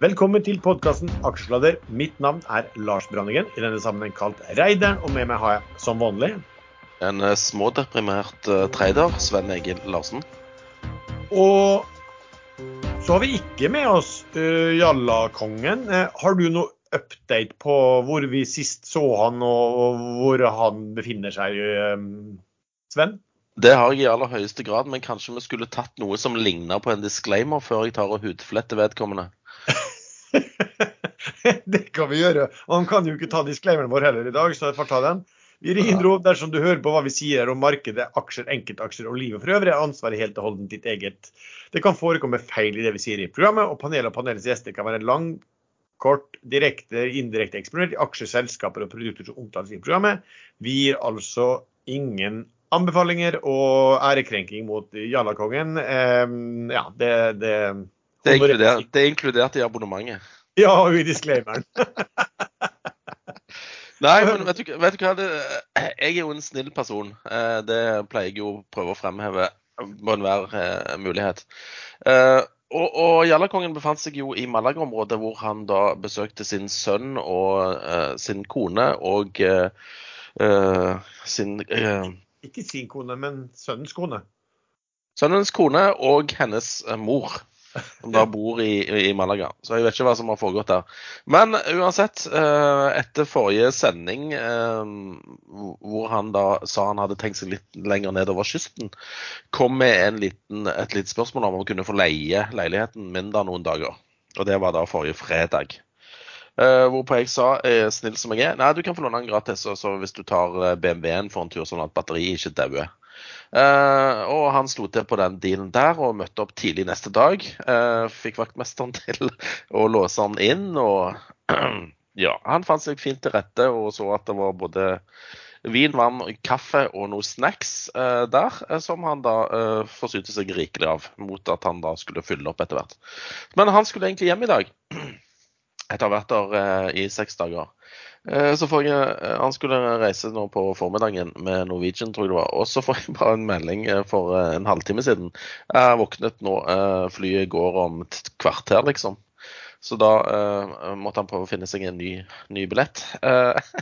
Velkommen til podkasten Aksjesladder. Mitt navn er Lars Branningen, i denne sammenheng kalt Reideren. Og med meg har jeg som vanlig En eh, smådeprimert eh, trader, Sven Egil Larsen. Og så har vi ikke med oss uh, Jallakongen. Uh, har du noe update på hvor vi sist så han, og, og hvor han befinner seg, uh, Sven? Det har jeg i aller høyeste grad, men kanskje vi skulle tatt noe som ligner på en disclaimer før jeg tar og hudfletter vedkommende. det kan vi gjøre. Og han kan jo ikke ta disclaimeren vår heller i dag, så jeg får ta den. Vi rindro dersom du hører på hva vi sier om markedet, aksjer, enkeltaksjer og livet for øvrig, er ansvaret helt og holdent ditt eget. Det kan forekomme feil i det vi sier i programmet, og panelet og panelets gjester kan være lang, kort, direkte, indirekte eksponert i aksjer, selskaper og produkter som omtales i programmet. Vi gir altså ingen anbefalinger og ærekrenking mot Jarlakongen. Um, ja, det, det det er, det er inkludert i abonnementet. Ja, og i disclaimeren. Nei, men vet du, vet du hva? Det, jeg er jo en snill person. Eh, det pleier jeg jo å prøve å fremheve på enhver eh, mulighet. Eh, og, og Jallakongen befant seg jo i Malaga-området, hvor han da besøkte sin sønn og sin kone og uh, sin uh, Ikke sin kone, men sønnens kone. Sønnens kone og hennes mor som da bor i, i, Malaga. Så jeg vet ikke hva som har foregått der. Men uansett, eh, etter forrige sending eh, hvor han da sa han hadde tenkt seg litt lenger nedover kysten, kom med liten, et lite spørsmål om å kunne få leie leiligheten min da noen dager. Og det var da forrige fredag. Uh, hvorpå jeg sa, snill som jeg er, nei, du kan få låne den gratis så hvis du tar BMW-en for en tur, sånn at batteriet ikke dauer. Uh, og han slo til på den dealen der og møtte opp tidlig neste dag. Uh, fikk vaktmesteren til å låse han inn. Og ja, han fant seg fint til rette og så at det var både vin, vann, kaffe og noe snacks uh, der, som han da forsynte seg rikelig av. Mot at han da skulle fylle opp etter hvert. Men han skulle egentlig hjem i dag. Etter å ha vært der i seks dager. Eh, så får jeg, eh, Han skulle reise nå på formiddagen med Norwegian, tror jeg det var. Og så får jeg bare en melding eh, for en halvtime siden. Jeg har våknet nå. Flyet går om et kvarter, liksom. Så da måtte han prøve å finne seg en ny, ny billett.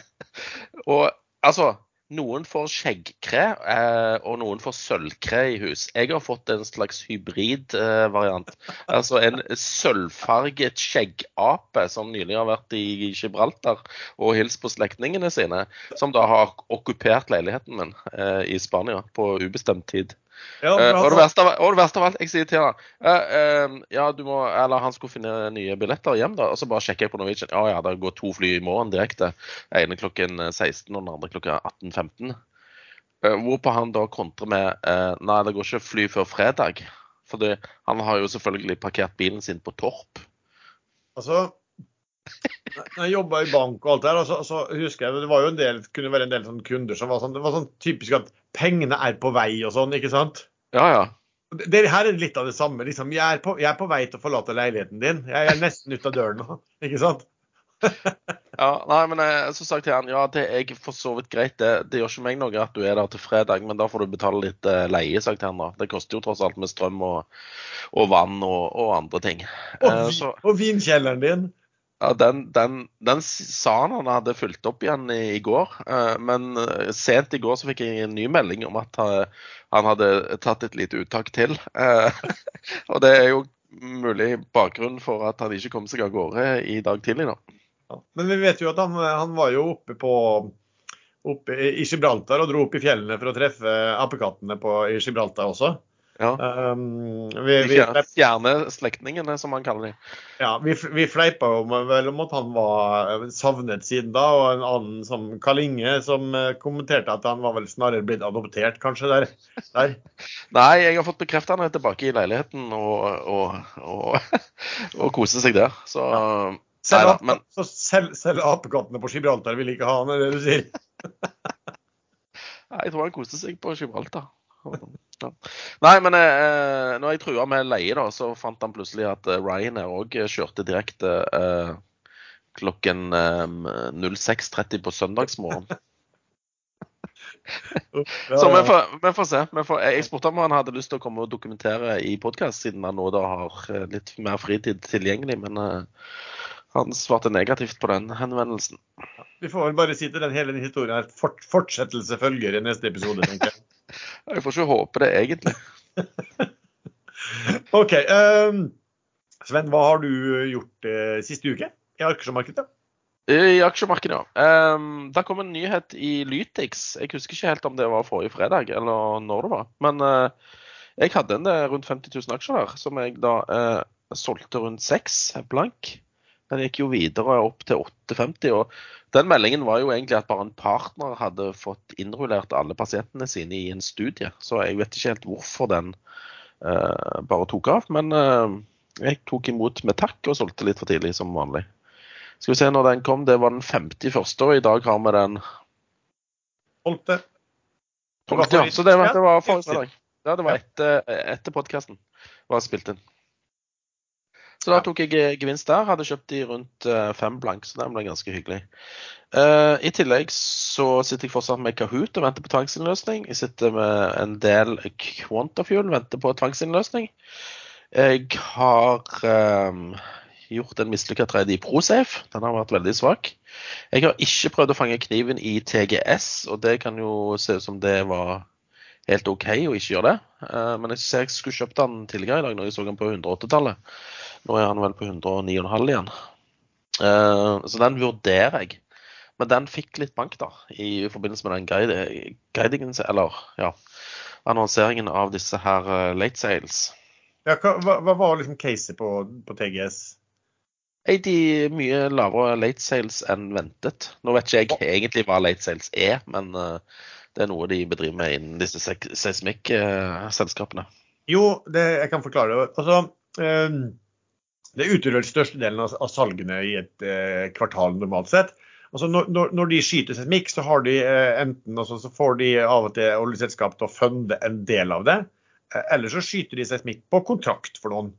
og altså noen får skjeggkre, eh, og noen får sølvkre i hus. Jeg har fått en slags hybridvariant. Eh, altså en sølvfarget skjeggape som nylig har vært i Gibraltar og hilst på slektningene sine, som da har okkupert leiligheten min eh, i Spania på ubestemt tid. Ja, uh, og, det verste av, og, det verste av, alt, jeg sier til han uh, uh, Ja, du må Eller han skulle finne nye billetter hjem, da. Og så bare sjekker jeg på Norwegian. Ja, ja, det går to fly i morgen direkte. Ene klokken 16 og den andre klokka 18.15. hvorpå han da kontrer med Nei, det går ikke fly før fredag. Fordi han har jo selvfølgelig parkert bilen sin på Torp. Altså, jeg jobba i bank og alt der, så, så, husker jeg det var jo en del, kunne være en del sånn kunder som var sånn, det var sånn typisk at pengene er på vei og sånn, ikke sant? Ja, ja. Det, her er litt av det samme. liksom, jeg er, på, jeg er på vei til å forlate leiligheten din. Jeg er nesten ute av døren nå, ikke sant? ja, nei, men jeg, som så sagt til han, ja, det er for så vidt greit. Det, det gjør ikke meg noe at du er der til fredag, men da får du betale litt eh, leie, sagt han da. Det koster jo tross alt med strøm og, og vann og, og, andre ting. Og, uh, så, og vinkjelleren din. Ja, den, den, den, sa han han hadde fulgt opp igjen i, i går. Uh, men uh, sent i går så fikk jeg en ny melding om at uh, han hadde tatt et lite uttak til. og det er jo mulig bakgrunn for at han ikke kom seg av gårde i dag tidlig. nå. Ja, men vi vet jo at han, han var jo oppe på oppe i Gibraltar og dro opp i fjellene for å treffe apekattene på, i Gibraltar også. Ja. Um, vi, vi, Fjerne slektningene, som man kaller dem. Ja, vi, vi fleipa jo vel om at han var savnet siden da, og en annen som Karl Inge som eh, kommenterte at han var vel snarere blitt adoptert, kanskje, der. der. Nei, jeg har fått bekreftet han er tilbake i leiligheten og, og, og, og koser seg der. Så ja. Selv, Neida, men... Så selv, selv apekattene på Gibraltar vil ikke ha han, er det du sier? Nei, jeg tror han koste seg på Gibraltar. Ja. Nei, men eh, når jeg trua med leie, da, så fant han plutselig at eh, Ryanair òg kjørte direkte eh, klokken eh, 06.30 på søndagsmorgen. Så vi får, vi får se. Vi får, jeg spurte om han hadde lyst til å komme og dokumentere i podkast, siden han nå da har eh, litt mer fritid tilgjengelig. Men han svarte negativt på den henvendelsen. Vi får vel bare si til den hele den historien at fort, fortsettelse følger i neste episode, tenker jeg. jeg får ikke håpe det, egentlig. OK. Um, Sven, hva har du gjort uh, siste uke i aksjemarkedet? I aksjemarkedet, ja. Um, der kom en nyhet i Lytix. Jeg husker ikke helt om det var forrige fredag eller når det var. Men uh, jeg hadde en rundt 50 000 aksjer der, som jeg da uh, solgte rundt 6 blank. Den gikk jo videre opp til 8,50. og Den meldingen var jo egentlig at bare en partner hadde fått innrullert alle pasientene sine i en studie. Så jeg vet ikke helt hvorfor den uh, bare tok av. Men jeg tok imot med takk og solgte litt for tidlig som vanlig. Skal vi se når den kom. Det var den 51., og i dag har vi den 12. Ja, så det, det var forrige fredag. Ja, det var etter, etter podkasten var spilt inn. Så da tok jeg gevinst der. Hadde kjøpt de rundt eh, fem blank, så den ble ganske hyggelig. Uh, I tillegg så sitter jeg fortsatt med Kahoot og venter på tvangsinnløsning. Jeg sitter med en del Quantafuel, venter på tvangsinnløsning. Jeg har um, gjort en mislykka trade i Prosafe. Den har vært veldig svak. Jeg har ikke prøvd å fange kniven i TGS, og det kan jo se ut som det var helt OK å ikke gjøre det. Men jeg ser jeg skulle kjøpt den tidligere i dag når jeg så den på 108-tallet. Nå er han vel på 109,5 igjen. Eh, så den vurderer jeg. Men den fikk litt bank da, i forbindelse med den guidingen, eller ja, annonseringen av disse her eh, late sales. Ja, hva, hva var liksom caset på, på TGS? er de mye lavere late sales enn ventet. Nå vet ikke jeg egentlig hva late sales er, men uh, det er noe de bedriver med innen disse seismikkselskapene. Jo, det, jeg kan forklare det. Altså, uh, det utgjør den største delen av, av salgene i et eh, kvartal normalt sett. Altså når, når, de skyter seismikk, så de enten altså, så får de av og til oljeselskap til å funde en del av det, eller så skyter de seismikk på kontrakt for noen.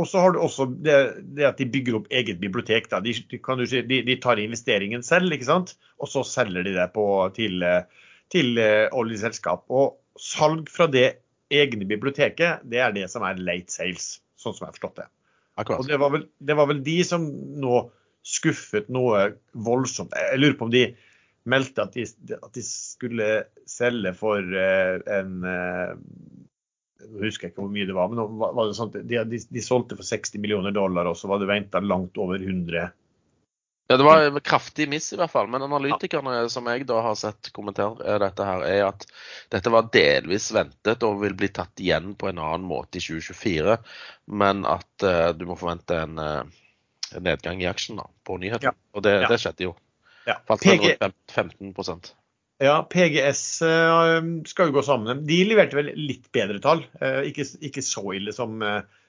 Og så har du også det, det, at de bygger opp eget bibliotek. De, de, si, de, tar investeringen selv, ikke sant? og så selger de det på, til, til uh, oljeselskap. Og salg fra det egne biblioteket, det er det som er late sales, sånn som jeg har forstått det. Akkurat. Og det var, vel, det var vel de som nå skuffet noe voldsomt. Jeg lurer på om de meldte at de, at de skulle selge for uh, en uh, jeg husker ikke hvor mye det var, men var det sånn de, de, de, solgte for 60 millioner dollar, og så var det venta langt over 100. Ja, Det var en kraftig miss, i hvert fall. Men analytikerne som jeg da har sett kommentere dette, her, er at dette var delvis ventet og vil bli tatt igjen på en annen måte i 2024. Men at uh, du må forvente en, uh, nedgang i aksjen da, på nyheten. Ja. Og det, ja. det, skjedde jo. Ja. Falt PG... 15% ja, PGS uh, skal jo gå sammen. De leverte vel litt bedre tall. Ikke, ikke, så ille som,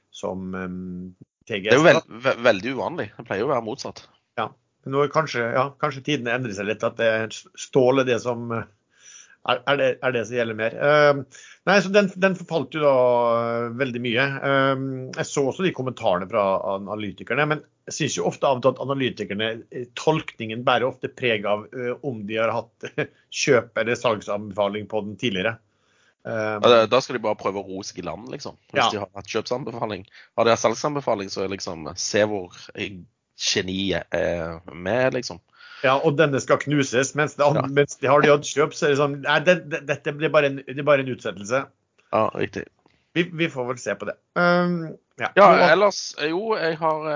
som um, TGS. Det er jo veld, veldig uvanlig. Det pleier jo å være motsatt. Ja, nå kanskje, ja, kanskje tidene endrer seg litt. At det er stål er det som er, er, det, er det som gjelder mer. nei, så den, den, forfalt jo da veldig mye. jeg så også de kommentarene fra analytikerne. men jeg syns jo ofte av at analytikerne, eh, tolkningen bærer ofte preg av uh, om de har hatt kjøp- eller salgsanbefaling på den tidligere. Ja, da skal de bare prøve å ro seg i land, liksom. Hvis ja. de har hatt kjøpsanbefaling. Har de hatt salgsanbefaling, så er liksom se hvor geniet er med, liksom. Ja, og denne skal knuses. Mens, det, ja. mens de har de hatt kjøp, så er det sånn Nei, det, det, dette blir bare en, det bare en utsettelse. Ja, riktig. Vi, vi, får vel se på det. Um, ja. ja. ellers Jo, jeg har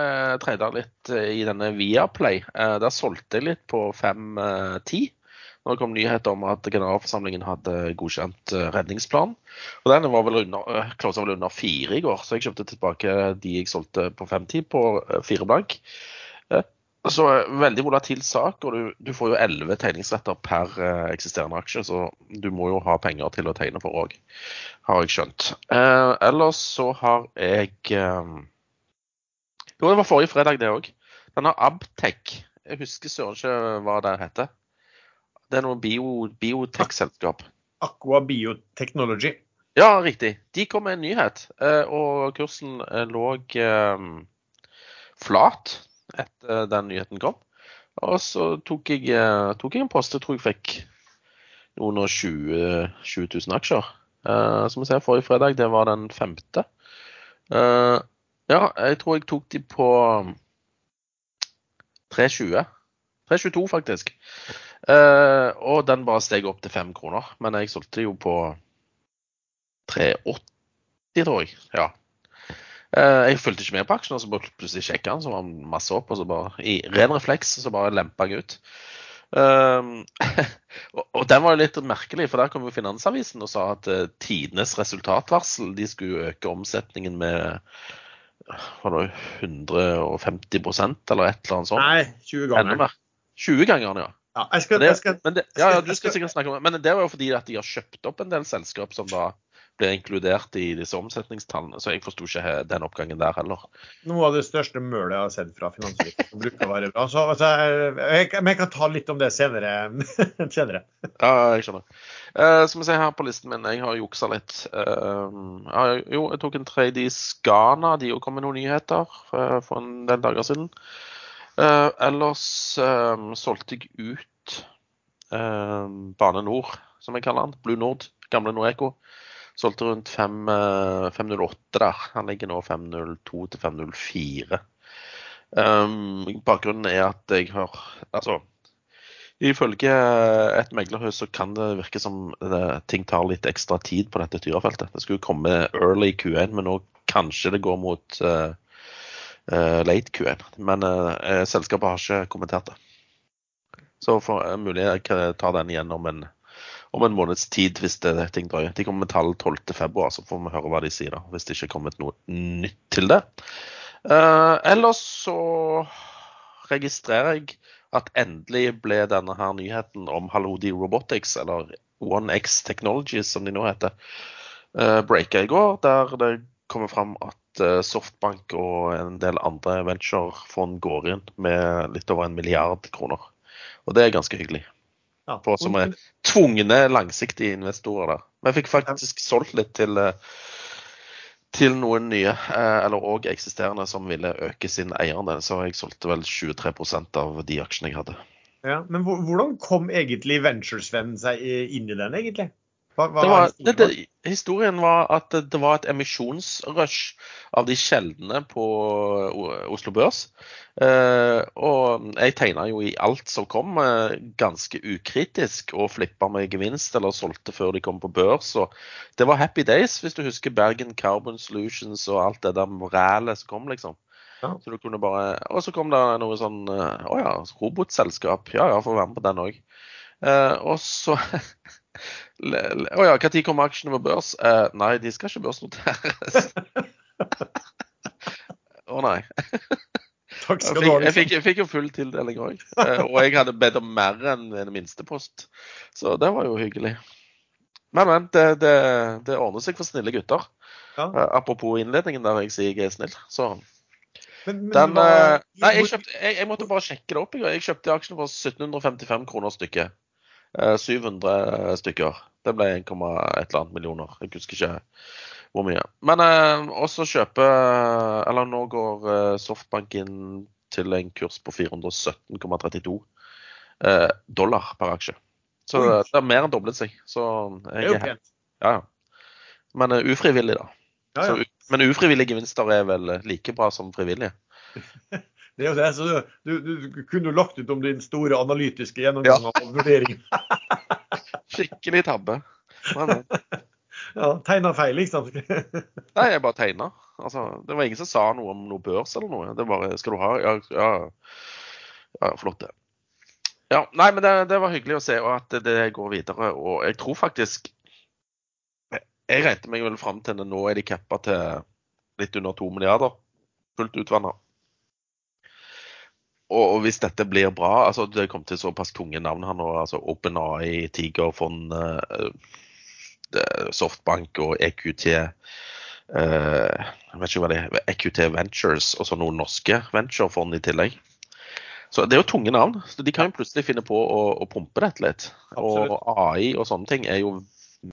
uh, litt uh, i denne Viaplay. Uh, der solgte jeg litt på 5-10. Uh, når det kom nyheter om at generalforsamlingen hadde godkjent redningsplanen. redningsplan. Og den var vel under, uh, vel under fire i går, så jeg kjøpte tilbake de jeg solgte på 5-10 på fire blank. Så veldig volatil sak, og du, du får jo elleve tegningsretter per eh, eksisterende aksje, så du må jo ha penger til å tegne for òg, har jeg skjønt. Eh, ellers så har jeg eh, Jo, det var forrige fredag, det òg. Denne Abtec. Jeg husker søren ikke hva det heter. Det er noe bio, biotech-selskap. Aqua Biotechnology. Ja, riktig. De kom med en nyhet, eh, og kursen eh, lå eh, flat etter den nyheten kom. Og så tok jeg, tok jeg en post. Jeg tror jeg fikk noen og 20, 20 000 aksjer. Som vi ser, forrige fredag, det var den femte. Ja, jeg tror jeg tok de på 320. 322, faktisk. Uh, og den bare steg opp til fem kroner. Men jeg solgte jo på 380, tror jeg. Ja. Uh, jeg fulgte ikke med på aksjen, og så plutselig sjekka den, så var den masse opp. Og så bare i ren refleks så bare lempa jeg ut. Og, og, den var jo litt merkelig, for der kom jo Finansavisen og sa at uh, tidenes resultatvarsel de skulle øke omsetningen med var det 150% eller et eller annet sånt. Nei, 20 ganger. 20 ganger, ja. Ja, jeg skal, jeg skal, det, ja, ja, du skal sikkert snakke om det. Men det var jo fordi at de har kjøpt opp en del selskap som da blir inkludert i disse omsetningstallene. Så jeg forsto ikke den oppgangen der heller. Noe av det største mølet jeg har sett fra Finansavisen bruker å være bra. Så, altså, jeg, men jeg kan ta litt om det senere. senere. Ja, jeg skjønner. Uh, som jeg ser her på listen min, jeg har juksa litt. Uh, ja, jo, jeg tok en trade i Skana. De kom med noen nyheter uh, for en del dager siden. Uh, ellers um, solgte jeg ut uh, Bane Nor, som jeg kaller den. Blue Nord, gamle Noreco. Solgte rundt 5, uh, 508 der. Han ligger nå 502 til 504. Um, bakgrunnen er at jeg har Altså, ifølge et meglerhus så kan det virke som det, ting tar litt ekstra tid på dette tyrafeltet. Det skulle komme early Q1, men nå kanskje det går mot uh, uh, late Q1. Men uh, selskapet har ikke kommentert det. Så for, uh, mulig jeg ta den igjen om en, om en måneds tid hvis det, ting drøyer. De kommer med tall 12.2, så får vi høre hva de sier da, hvis det ikke er kommet noe nytt til det. ellers så registrerer jeg at endelig ble denne her nyheten om Halodi Robotics, eller OneX Technologies som de nå heter, uh, breaka i går. Der det kommer fram at Softbank og en del andre venturefond går inn med litt over en milliard kroner. Og det er ganske hyggelig. Ja. For som er tvungne langsiktige investorer der. Men jeg fikk faktisk solgt litt til, til noen nye, eller òg eksisterende, som ville øke sin eierandel. Så jeg solgte vel 23% av de aksjene jeg hadde. Ja, Men hvordan kom egentlig Venturesvenn seg inn i den, egentlig? Hva, hva var, det, det, historien var at det var et emisjonsrush av de sjeldne på Oslo Børs. Eh, og jeg tegna jo i alt som kom, eh, ganske ukritisk, og flippa med gevinst eller solgte før de kom på børs. Og det var happy days, hvis du husker Bergen Carbon Solutions og alt det der rælet som kom, liksom. Ja. Så du kunne bare, Og så kom det noe sånn Å ja, robotselskap. Ja ja, får være med på den òg. Eh, og så Å ja, når kommer aksjene på børs? Eh, nei, de skal ikke børsnoteres. Å nei. Takk skal du ha. jeg, fikk, jeg fikk jo full tildeling òg. Og jeg hadde bedt om mer enn en minstepost. Så det var jo hyggelig. Men, men. Det, det, det ordner seg for snille gutter. Ja. Eh, Apropos innledningen der jeg sier jeg er snill. Så Men, men den eh, Nei, jeg, kjøpte, jeg, jeg måtte bare sjekke det opp. Jeg kjøpte aksjene for 1755 kroner stykket. Eh, 700 stykker. Det ble 1, et eller annet millioner. Jeg husker ikke hvor mye. Men eh, også kjøpe Eller nå går eh, Softbank inn til en kurs på 417,32 eh, dollar per aksje. Så det, det er mer enn doblet seg. Så Det er jeg jo er pent. ja, ja. Men uh, ufrivillig, da. Ja, ja. Så, men ufrivillige gevinster er vel like bra som frivillige. Det er jo det. Så du, du, du kunne lagt ut om din store analytiske gjennomgang av vurderingen. Skikkelig tabbe. Men, men. Ja, Tegna feil, sant? Nei, jeg bare tegna. Altså, det var ingen som sa noe om noe børs eller noe. Det bare Skal du ha? Ja, ja, ja flott, det. Ja, nei, men det, det var hyggelig å se og at det, går videre. Og jeg tror faktisk jeg regnet meg vel fram til det nå er de cappa til litt under to milliarder. Fullt utvanna. Og, hvis dette blir bra altså Det kom til såpass tunge navn her nå. altså OpenAI, Tigerfond, eh, Softbank og EQT. eh, jeg vet ikke hva det er, EQT Ventures og så noen norske venturefond i tillegg. Så Det er jo tunge navn. så De kan jo plutselig finne på å, å pumpe dette litt. Absolutt. Og AI og sånne ting er jo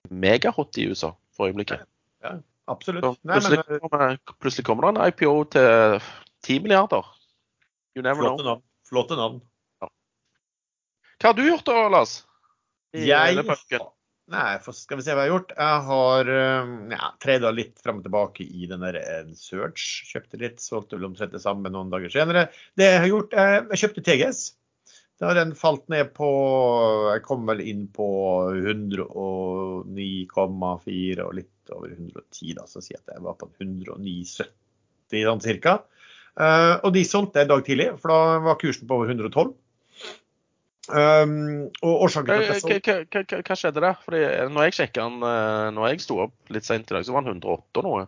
megahot i USA for øyeblikket. Ja, Absolutt. Nei, plutselig, men, kommer, plutselig kommer det en IPO til 10 milliarder. You never know. navn. Flotte navn. Hva har du gjort da, Lars? i Jeg? Nei, skal vi se hva jeg har gjort. Jeg har eh, ja, treda litt frem og tilbake i den der eh, Search. Kjøpte litt, solgte vel omtrent det samme noen dager senere. Det jeg har gjort, eh, jeg kjøpte TGS. Da har den falt ned på Jeg kom vel inn på 109,4 og litt over 110, da. Så jeg at jeg var på 109,70 sånn cirka. Eh, og de solgte en dag tidlig, for da var kursen på over 112. Um, og Hva, skjedde der? Fordi når jeg sjekka den, eh, når jeg sto opp litt sent i dag, så var den 108 og noe.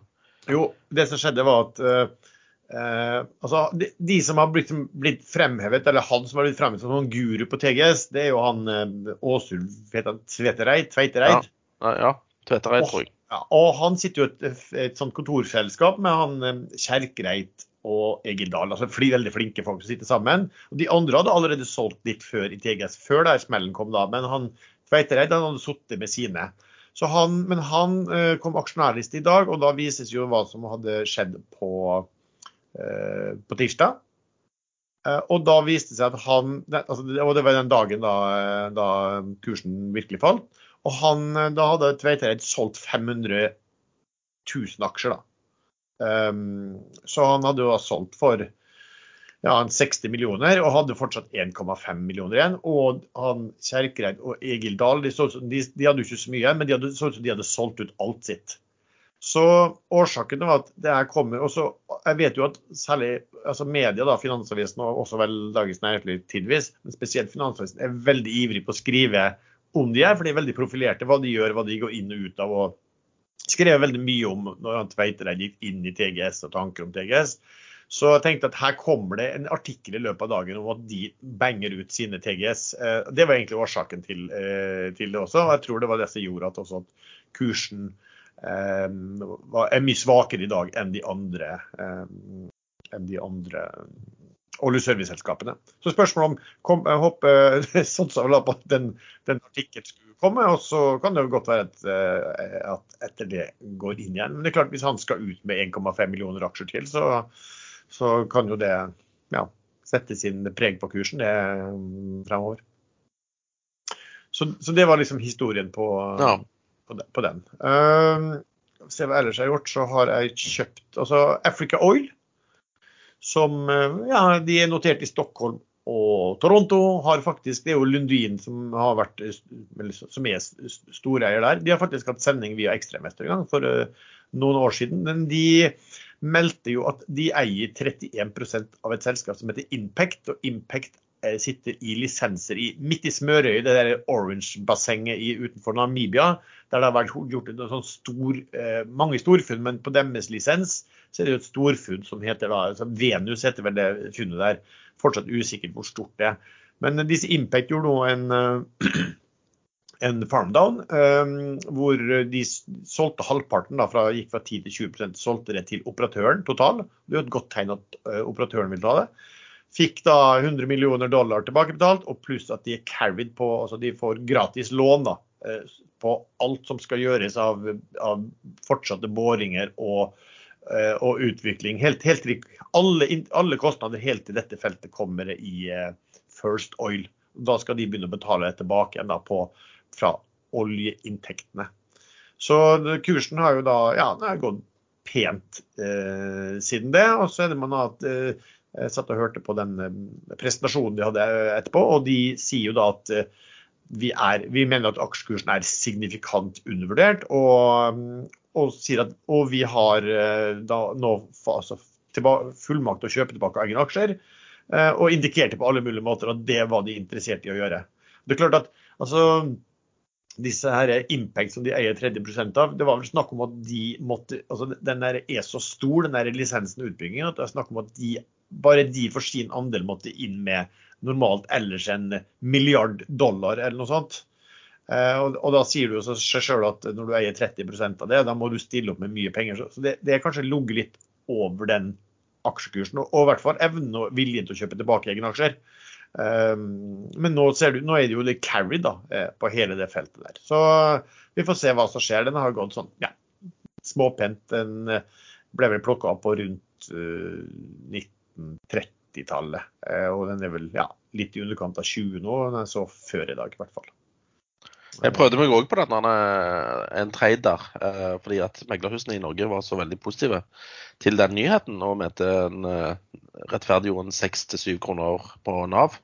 Jo, det som skjedde var at uh, eh, altså, de, de som har blitt, blitt fremhevet, eller han som har blitt fremhevet som noen guru på TGS, det er jo han uh, Åsulf Tvetereid. Tveitereid. Ja, ja Tvetereid, tror jeg. Ja, og han sitter jo i et, et sånt kontorselskap med han eh, Kjerkreit og Egil Dahl. altså Veldig flinke folk som sitter sammen. Og De andre hadde allerede solgt litt før i TGS, før der smellen kom da. Men han Tveitereid han hadde sittet med sine. Så han, men han eh, kom aksjonærliste i dag, og da vises jo hva som hadde skjedd på, eh, på tirsdag. Eh, og da viste det seg at han altså, Og det var den dagen da, da kursen virkelig falt. Og han, da hadde Tveitereid solgt 500 000 aksjer, da. Um, så han hadde jo solgt for ja, 60 millioner og hadde fortsatt 1,5 millioner igjen. Og han Kjerkreid og Egil Dahl de, de, de hadde jo ikke så mye, men de hadde, så de hadde solgt ut alt sitt. Så årsaken var at det her kommer og så, Jeg vet jo at særlig altså media, da, Finansavisen og også vel Dagens Næringsliv tidvis, men spesielt Finansavisen, er veldig ivrig på å skrive om de her, for de er veldig profilerte. Hva de gjør, hva de går inn og ut av. og skrev veldig mye om når han Tveitereid gikk inn i TGS og tanker om TGS. Så jeg tenkte at her kommer det en artikkel i løpet av dagen om at de banger ut sine TGS. Eh, det var egentlig årsaken til, eh, til det også. og Jeg tror det var det som gjorde at, at kursen eh, er mye svakere i dag enn de andre, enn de andre oljeserviceselskapene. Så spørsmålet om kom, Jeg håper sånn som la på at den, den artikkelen skulle komme, og så kan det jo godt være at, at, etter det går inn igjen. Men det er klart hvis han skal ut med 1,5 millioner aksjer til, så, så kan jo det ja, sette sin preg på kursen det fremover. Så, så det var liksom historien på, Ja. på, på den. Uh, se hva ellers jeg har gjort, så har jeg kjøpt altså Africa Oil. Som eh, ja, de er notert i Stockholm og Toronto. Har faktisk, Det er jo Lundin som, har vært, som er storeier der. De har faktisk hatt sending via Ekstremester en gang for eh, noen år siden. Men de meldte jo at de eier 31% av et selskap som heter Impact. Og Impact eh, sitter i lisenser i, midt i Smørøy, det der Orange-bassenget utenfor Namibia. Der det har vært gjort en sånn stor, eh, mange storfunn, men på deres lisens så er det jo et storfunn som heter da, altså Venus heter vel det funnet der. Fortsatt usikkert hvor stort det er. Men disse Impact gjorde nå en, eh, en farmdown, eh, hvor de solgte halvparten, da, fra, gikk fra 10 til 20% solgte det til operatøren total. Det er jo et godt tegn at eh, operatøren vil ta det. Fikk da 100 millioner dollar tilbakebetalt, og pluss at de er carried på altså De får gratis lån da, eh, på alt som skal gjøres av, av fortsatte boringer og, eh, og utvikling. Helt, helt, alle, alle kostnader helt til dette feltet kommer i eh, First Oil. Da skal de begynne å betale tilbake igjen da på, fra oljeinntektene. Så kursen har jo da ja, den har gått pent eh, siden det. Og så er det man hatt eh, jeg satt og hørte på den eh, presentasjonen de hadde etterpå, og de sier jo da at eh, vi, er, vi mener at aksjekursen er signifikant undervurdert, og, og sier at og vi har eh, da nå altså, fullmakt til å kjøpe tilbake egne aksjer, eh, og indikerte på alle mulige måter at det var de interessert i å gjøre. Det er klart at altså, disse her Impact som de eier 30% av, det var vel snakk om at de måtte altså Den der er så stor, den der lisensen og utbyggingen, at det er snakk om at de, bare de for sin andel måtte inn med normalt ellers en milliard dollar eller noe sånt. Eh, og, da sier du seg sjøl at når du eier 30% av det, da må du stille opp med mye penger. Så det, det er kanskje ligget litt over den aksjekursen, og, i hvert fall evnen og viljen til å kjøpe tilbake egne aksjer. Um, men nå, ser du, nå er det jo litt carry da, eh, på hele det feltet der. Så vi får se hva som skjer. Den har gått sånn ja, småpent. Den eh, ble vel plukka opp på rundt eh, 1930-tallet. Eh, og den er vel ja, litt i underkant av 20 nå. Den er så før i dag, i hvert fall. Jeg prøvde meg òg på denne, en trader, fordi at meglerhusene i Norge var så veldig positive til den nyheten og mente en rettferdiggjorde en seks til syv kroner på Nav,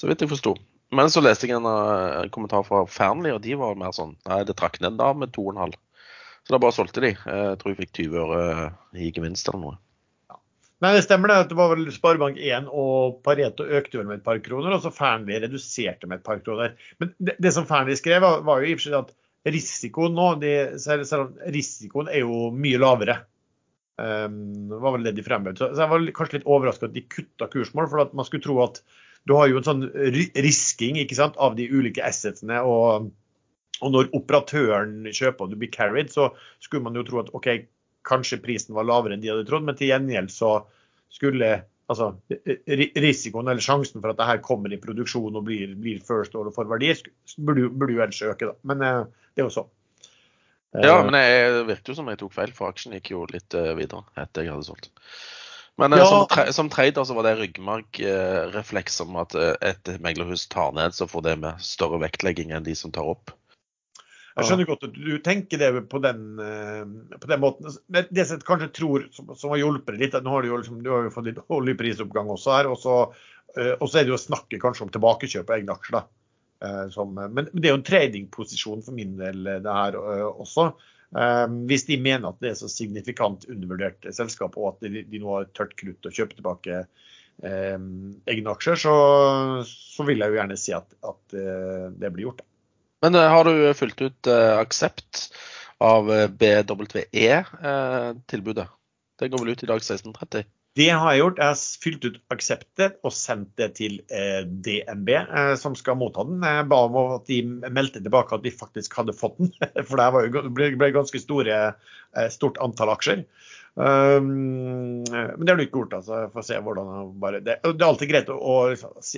så vidt jeg forsto. Men så leste jeg en kommentar fra Fearnley, og de var mer sånn Nei, det trakk ned da med to og en halv. Så da bare solgte de. Jeg tror jeg fikk 20 øre i gevinst eller noe. Nei, det stemmer det. Det var vel Sparebank1 og Pareto økte vel med et par kroner, og så Fearnley reduserte med et par kroner. Men det, det som Fearnley skrev, var, var jo i og for seg at risikoen nå de, selv, Risikoen er jo mye lavere. Um, var vel det de fremhevet. Så, jeg var kanskje litt overraska at de kutta kursmål, for at man skulle tro at du har jo en sånn risking sant, av de ulike assetsene. og og når operatøren kjøper og du blir carried, så skulle man jo tro at OK, kanskje prisen var lavere enn de hadde trodd, men til gjengjeld så skulle altså, risikoen eller sjansen for at det her kommer i produksjon og blir, blir first order for verdier, burde, burde jo ellers øke. da. Men eh, det er jo sånn. Ja, men det virker jo som jeg tok feil, for aksjen gikk jo litt uh, videre etter jeg hadde solgt. Men ja. som, tre, som, trader så var det ryggmargrefleks om at et meglerhus tar ned, så får det med større vektlegging enn de som tar opp. Jeg skjønner godt at du tenker det på den, eh, på den måten. Men det som jeg kanskje tror som, som har hjulpet litt, nå har du jo, liksom, du har jo fått litt oljeprisoppgang også her. Og så, eh, og så er det jo å snakke kanskje om tilbakekjøp av egne aksjer. da. Eh, som, men det er jo en tradingposisjon for min del det her også. Hvis de mener at det er så signifikant undervurdert selskap, og at de, de nå har tørt krutt å kjøpe tilbake eh, egne aksjer, så, så, vil jeg jo gjerne si at, at det blir gjort. Men uh, har du fulgt ut uh, aksept av BWE-tilbudet? det går vel ut i dag 16.30? Det har jeg gjort. Jeg har fylt ut akseptet og sendt det til DNB, som skal motta den. Jeg ba om at de meldte tilbake at de faktisk hadde fått den, for det ble ganske store, stort antall aksjer. Um, men det har du ikke gjort. altså, for å se hvordan bare, det, det, er alltid greit å, å,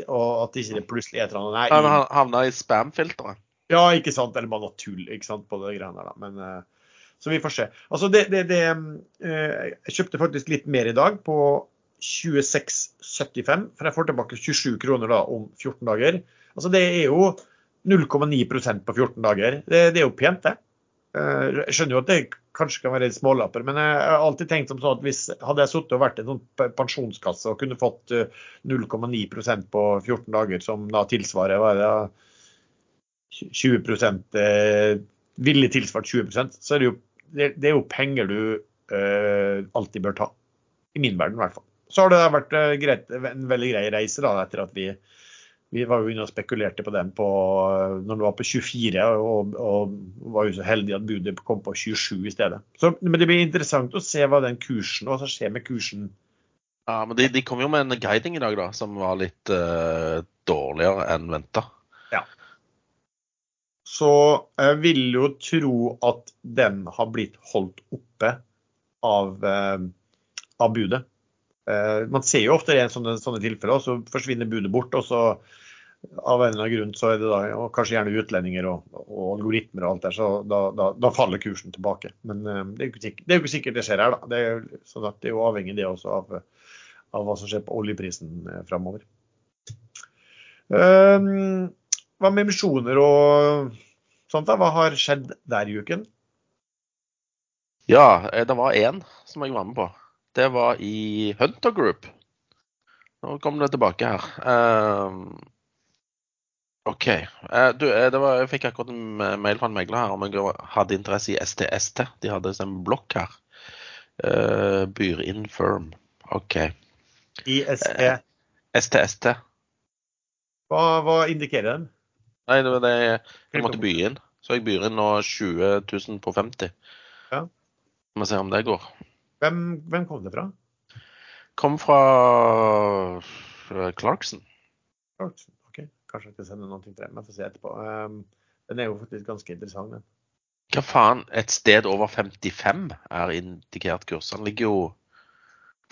å, at det ikke plutselig er et eller annet Han havna i spam-filteret? Ja, ikke sant. Eller bare tull ikke sant, på det greiene der. da. Men, uh, så vi får se. Altså, det, det, det uh, Jeg kjøpte faktisk litt mer i dag, på 26,75. For jeg får tilbake 27 kroner da om 14 dager. Altså, det er jo 0,9% på 14 dager. Det, det, er jo pent, det. Uh, jeg skjønner jo at det kanskje kan være smålapper, men jeg har alltid tenkt som sånn at hvis hadde jeg sittet og vært i en sånn pensjonskasse og kunne fått 0,9% på 14 dager, som da tilsvarer hva er det, 20 eh, villig tilsvart 20% så er det jo, det, det er jo penger du eh, alltid bør ta. I min verden, i hvert fall. Så har det vært eh, greit, en veldig grei reise da, etter at vi, vi var jo inne og spekulerte på den på, når det var på 24, og, og var jo så heldige at budet kom på 27 i stedet. Så, men det blir interessant å se hva den kursen, hva som skjer med kursen. Ja, men De, de kom jo med en guiding i dag da, som var litt uh, dårligere enn venta så jeg vil jo tro at den har blitt holdt oppe av, eh, av budet. Eh, man ser jo ofte i sånne, sånne tilfeller, så forsvinner budet bort. og så av en eller annen grunn så er det da, og kanskje gjerne utlendinger og, og algoritmer og alt der, så da, da, da faller kursen tilbake. Men uh, det, er jo ikke, det er ikke sikkert det skjer her, da. Det er, sånn det er jo avhengig det også av, av hva som skjer på oljeprisen framover. Um, hva med emisjoner og sånt? da? Hva har skjedd der i uken? Ja, eh, det var én som jeg var med på. Det var i Hunter Group. Nå kommer det tilbake her. Uh, OK. Uh, du, det var, jeg fikk akkurat en mail fra en megler her om jeg hadde interesse i STST. De hadde en blokk her. Uh, Byr in firm. OK. IST? STST. Hva, hva indikerer den? Nei, det var det jeg måtte by inn. Så jeg byr inn nå 20 000 på 50. Ja. Vi må se om det går. Hvem, hvem kom det fra? Kom fra Clarkson. Clarkson, ok. Kanskje jeg skal sende noe til dem. Jeg får se etterpå. Um, den er jo faktisk ganske interessant, den. Hva faen? Et sted over 55 er indikert kurs. Han ligger jo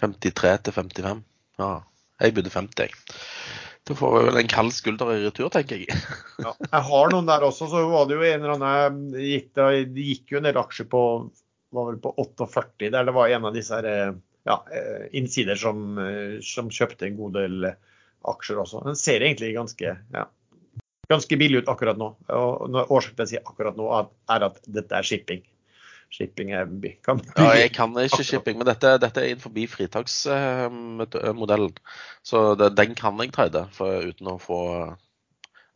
53 til 55. Ja, jeg bodde 50, jeg. Da får vel en kald skulder i retur, tenker jeg. ja, jeg har noen der også. Så var det jo en eller annen gikk, det gikk jo en del aksjer på var vel på 48, der det var en av disse her, ja, eh, innsider som, eh, som, kjøpte en god del aksjer også. Den ser egentlig ganske ja, ganske billig ut akkurat nå. Og årsaken til at jeg sier akkurat nå, er at dette er shipping. Shipping er, kan ja, jeg kan ikke shipping, men dette, dette er innenfor fritaksmodellen. Så det, den kan jeg trade for, uten å få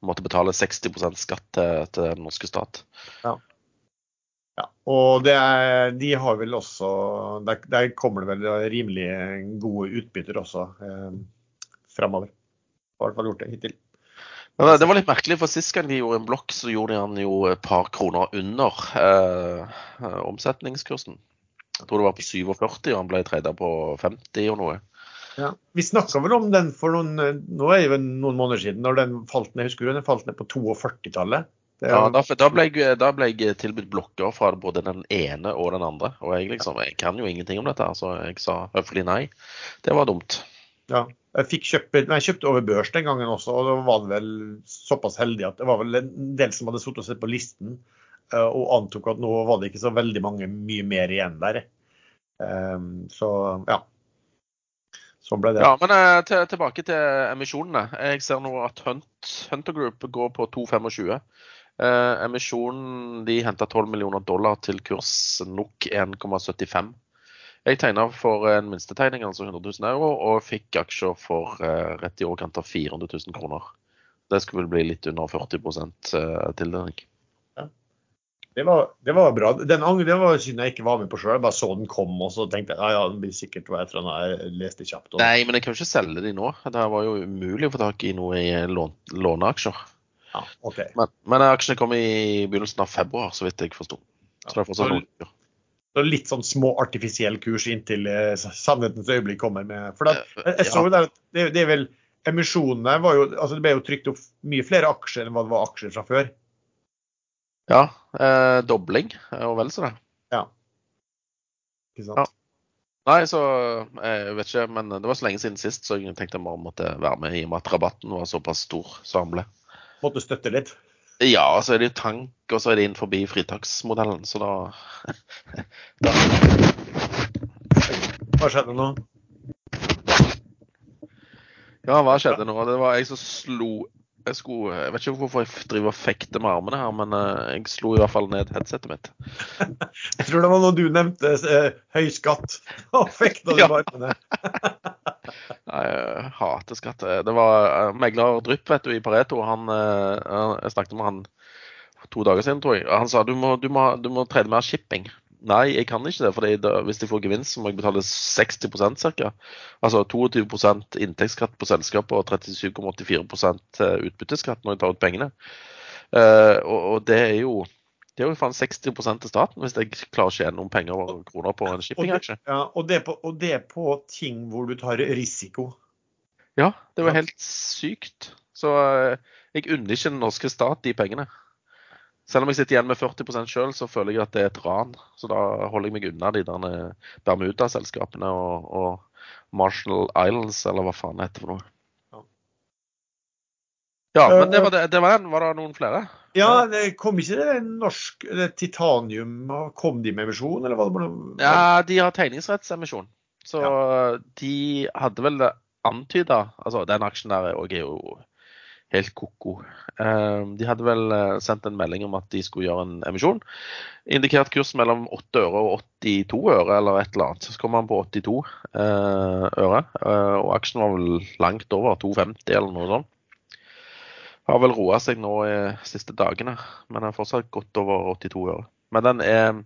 måtte betale 60% skatt til, til, den norske stat. Ja. ja. Og er, de har vel også der, der, kommer det vel rimelig gode utbytter også eh, framover. Har i hvert fall gjort det hittil. Men det var litt merkelig, for sist gang de gjorde en blokk, så gjorde de han jo et par kroner under eh, omsetningskursen. Jeg tror det var på 47, og han ble treda på 50 og noe. Ja. Vi snakka vel om den for noen, nå er det noen måneder siden, når den falt ned. Husker du den falt ned på 42-tallet? Ja, da, da, ble jeg, da, ble jeg, tilbudt blokker fra både den ene og den andre. Og jeg liksom, jeg kan jo ingenting om dette, så jeg sa høflig nei. Det var dumt. Ja, fikk kjøpt, jeg kjøpte over børs den gangen også, og da var det vel såpass heldig at det var vel en del som hadde sittet og sett på listen eh, og antok at nå var det ikke så veldig mange mye mer igjen der. Ehm, så ja. Sånn ble det. Ja, men eh, til, tilbake til emisjonene. Jeg ser nå at Hunt, Hunter Group går på 2,25. Eh, emisjonen de henta 12 millioner dollar til kurs NOK 1,75. Jeg tegna for en minstetegning, altså 100 000 euro, og fikk aksjer for eh, rett i overkant av 400 000 kroner. Det skulle vel bli litt under 40 tildeling. Ja. Det var, det var, bra. Den det var synd jeg ikke var med på sjøl. Bare så den kom, og så tenkte jeg ja, ja, den blir sikkert hva etter den jeg leste kjapt. Også. Nei, men jeg kan jo ikke selge de nå. Det var jo umulig å få tak i noe i lån, låneaksjer. Ja, okay. Men, men aksjene kom i begynnelsen av februar, så vidt jeg forsto. Så det er fortsatt noen uker. Litt sånn små artifisiell kurs inntil eh, sannhetens øyeblikk kommer med. For da, jeg, jeg så jo der at det, det er vel Emisjonene var jo altså Det ble jo trykt opp mye flere aksjer enn hva det var aksjer fra før. Ja, eh, dobling og vel så det. Ja. Ikke sant. Ja. Nei, så jeg vet ikke, men det var så lenge siden sist, så jeg tenkte jeg bare måtte være med i og med at rabatten var såpass stor som den ble. Måtte støtte litt? Ja, så er det jo tank, og så er det innenfor fritaksmodellen, så da, da. Hva skjedde nå? Ja, hva skjedde nå? Det var jeg som slo jeg, skulle, jeg vet ikke hvorfor jeg driver og fekter med armene her, men uh, jeg slo i hvert fall ned headsetet mitt. jeg tror det var når du nevnte uh, høy skatt. Og fekta du med armene. Jeg hater skatt. Det var uh, megler Drypp vet du, i Pareto. Han, uh, jeg snakket med han to dager siden, tror jeg. Han sa du må, du må, du må trene mer shipping. Nei, jeg kan ikke det. for Hvis jeg får gevinst, så må jeg betale 60% ca. Altså 22% inntektsskatt på selskapet og 37,84 eh, utbytteskatt når jeg tar ut pengene. Uh, og, og, det er jo det er jo faen 60% til staten hvis jeg klarer å tjene noen penger og kroner på en shippingaksje. Ja, og det, på, og det er på ting hvor du tar risiko. Ja, det var helt sykt. Så uh, jeg unner ikke den norske stat de pengene. Selv om jeg sitter igjen med 40 sjøl, så føler jeg at det er et ran. Så da holder jeg meg unna de der eh, Bermuda-selskapene og, og, Marshall Islands, eller hva faen det heter for noe. Ja, men det var, det, det var den. Var det noen flere? Ja, det kom ikke det norsk det Titanium Kom de med emisjon, eller var det bare noe? Ja, de har tegningsrettsemisjon. Så ja. de hadde vel antyda Altså, den aksjen der er jo helt ko-ko. Ehm, de hadde vel eh, sendt en melding om at de skulle gjøre en emisjon. Indikert kurs mellom 8 øre og 82 øre, eller et eller annet. Så kom han på 82 eh, øre, eh, og aksjen var vel langt over 2,50 eller noe sånt. Har vel roa seg nå i siste dagene, men er fortsatt godt over 82 øre. Men den er,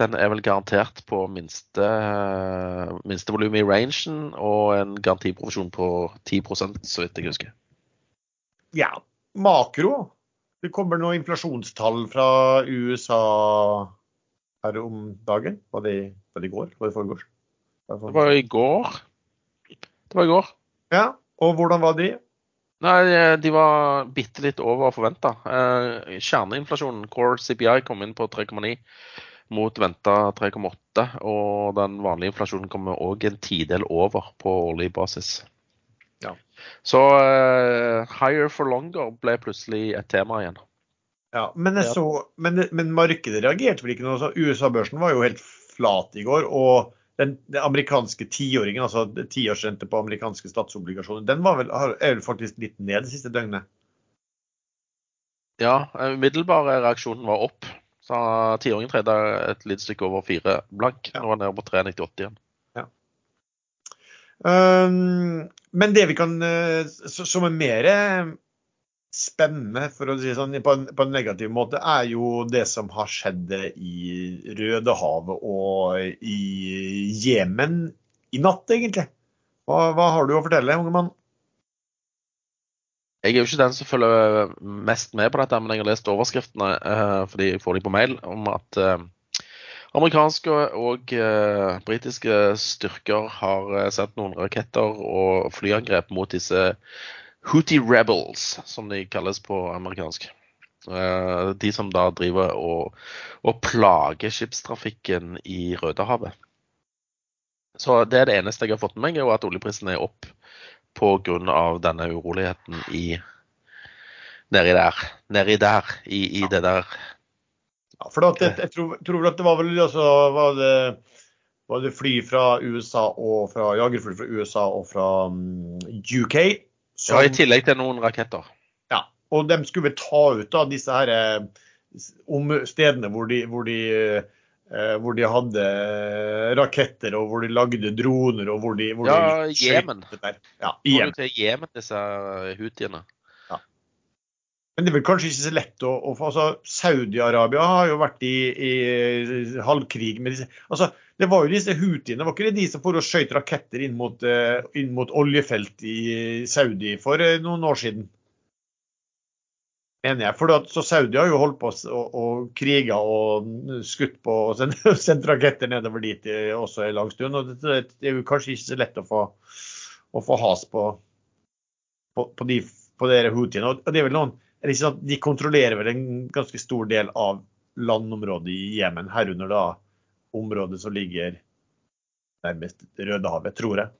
den er vel garantert på minste, minstevolum i rangen og en garantiprovisjon på 10% så vidt jeg husker ja, makro. Det kommer noen inflasjonstall fra USA her om dagen. Var det, var det i går? Var det foregårs? Det var i går. Det var i går. Ja, og hvordan var de? Nei, De var bitte litt over forventa. Eh, kjerneinflasjonen, core CPI, kom inn på 3,9 mot venta 3,8. Og den vanlige inflasjonen kommer òg en tidel over på årlig basis. Ja. Så uh, higher for longer ble plutselig et tema igjen. Ja, Men, så, men, men markedet reagerte vel ikke noe? USA-børsen var jo helt flat i går. og den, den amerikanske tiåringen, altså tiårsrente på amerikanske statsobligasjoner, den var vel, er vel faktisk litt ned det siste døgnet? Ja, umiddelbare reaksjonen var opp. Så tiåringen tredde et lite stykke over fire blank. Nå er han nede på 3,98 igjen. Um, men det vi kan uh, Som er mer spennende, for å si det sånn, på en, på en, negativ måte, er jo det som har skjedd i Rødehavet og i Jemen i natt, egentlig. Hva, hva har du å fortelle, unge mann? Jeg er jo ikke den som følger mest med på dette, men jeg har lest overskriftene uh, fordi jeg får dem på mail om at uh, Amerikanske og uh, britiske styrker har uh, sendt noen raketter og flyangrep mot disse Houthi rebels, som de kalles på amerikansk. Uh, de som da driver og, og, plager skipstrafikken i Rødehavet. Så det er det eneste jeg har fått med meg, er jo at oljeprisen er opp pga. denne uroligheten i nedi der. Nedi der, i, i det der ja, for at jeg, jeg tror, tror, at det var vel altså, var det, var det fly fra USA og fra jagerfly fra USA og fra um, UK. Som, ja, I tillegg til noen raketter. Ja, og de skulle ta ut da disse her eh, om stedene hvor de, hvor de eh, hvor de hadde raketter, og hvor de lagde droner, og hvor de, hvor Ja, Jemen. Ja, i du Til Jemen, disse houthiene. Men det er vel kanskje ikke så lett å, å få altså, Saudi-Arabia har jo vært i, i, halvkrig med disse altså, Det var jo disse houthiene, var ikke det de som for og skjøt raketter inn mot, uh, inn mot, oljefelt i Saudi for uh, noen år siden? Mener jeg. For at, så Saudi har jo holdt på å, å kriga og skutt på og sendt, sendt raketter nedover dit også en lang stund. og Det, det er jo kanskje ikke så lett å få, å få has på, på, på de på dere houthiene. Og det er vel noen Sånn de kontrollerer vel en ganske stor del av landområdet i Jemen, herunder da området som ligger nærmest Rødehavet, tror jeg.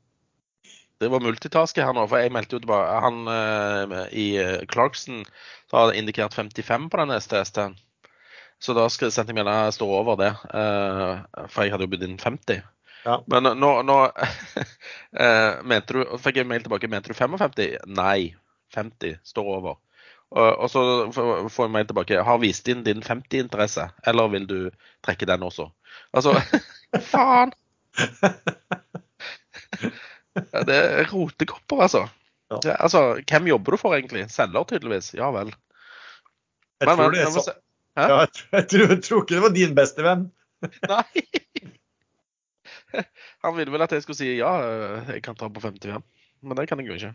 Det var multitaske her nå, for jeg meldte jo tilbake Han uh, i eh, Clarkson har indikert 55 på den STS-en. Så da sendte jeg melding stå over det, uh, for jeg hadde jo bydd inn 50. Ja. Men nå, nå uh, mente du, fikk jeg mail tilbake, mente du 55? Nei, 50 står over. Og, så får jeg meg tilbake. Har vist inn din 50-interesse, eller vil du trekke den også? Altså, faen! det er rotekopper, altså. Ja. Altså. Hvem jobber du for, egentlig? Selger, tydeligvis. Ja vel. Jeg tror, men, det er så... ja, jeg, tror, jeg, tror, jeg tror ikke det var din beste venn. Nei. Han ville vel at jeg skulle si ja, jeg kan ta på 55. Men det kan jeg jo ikke.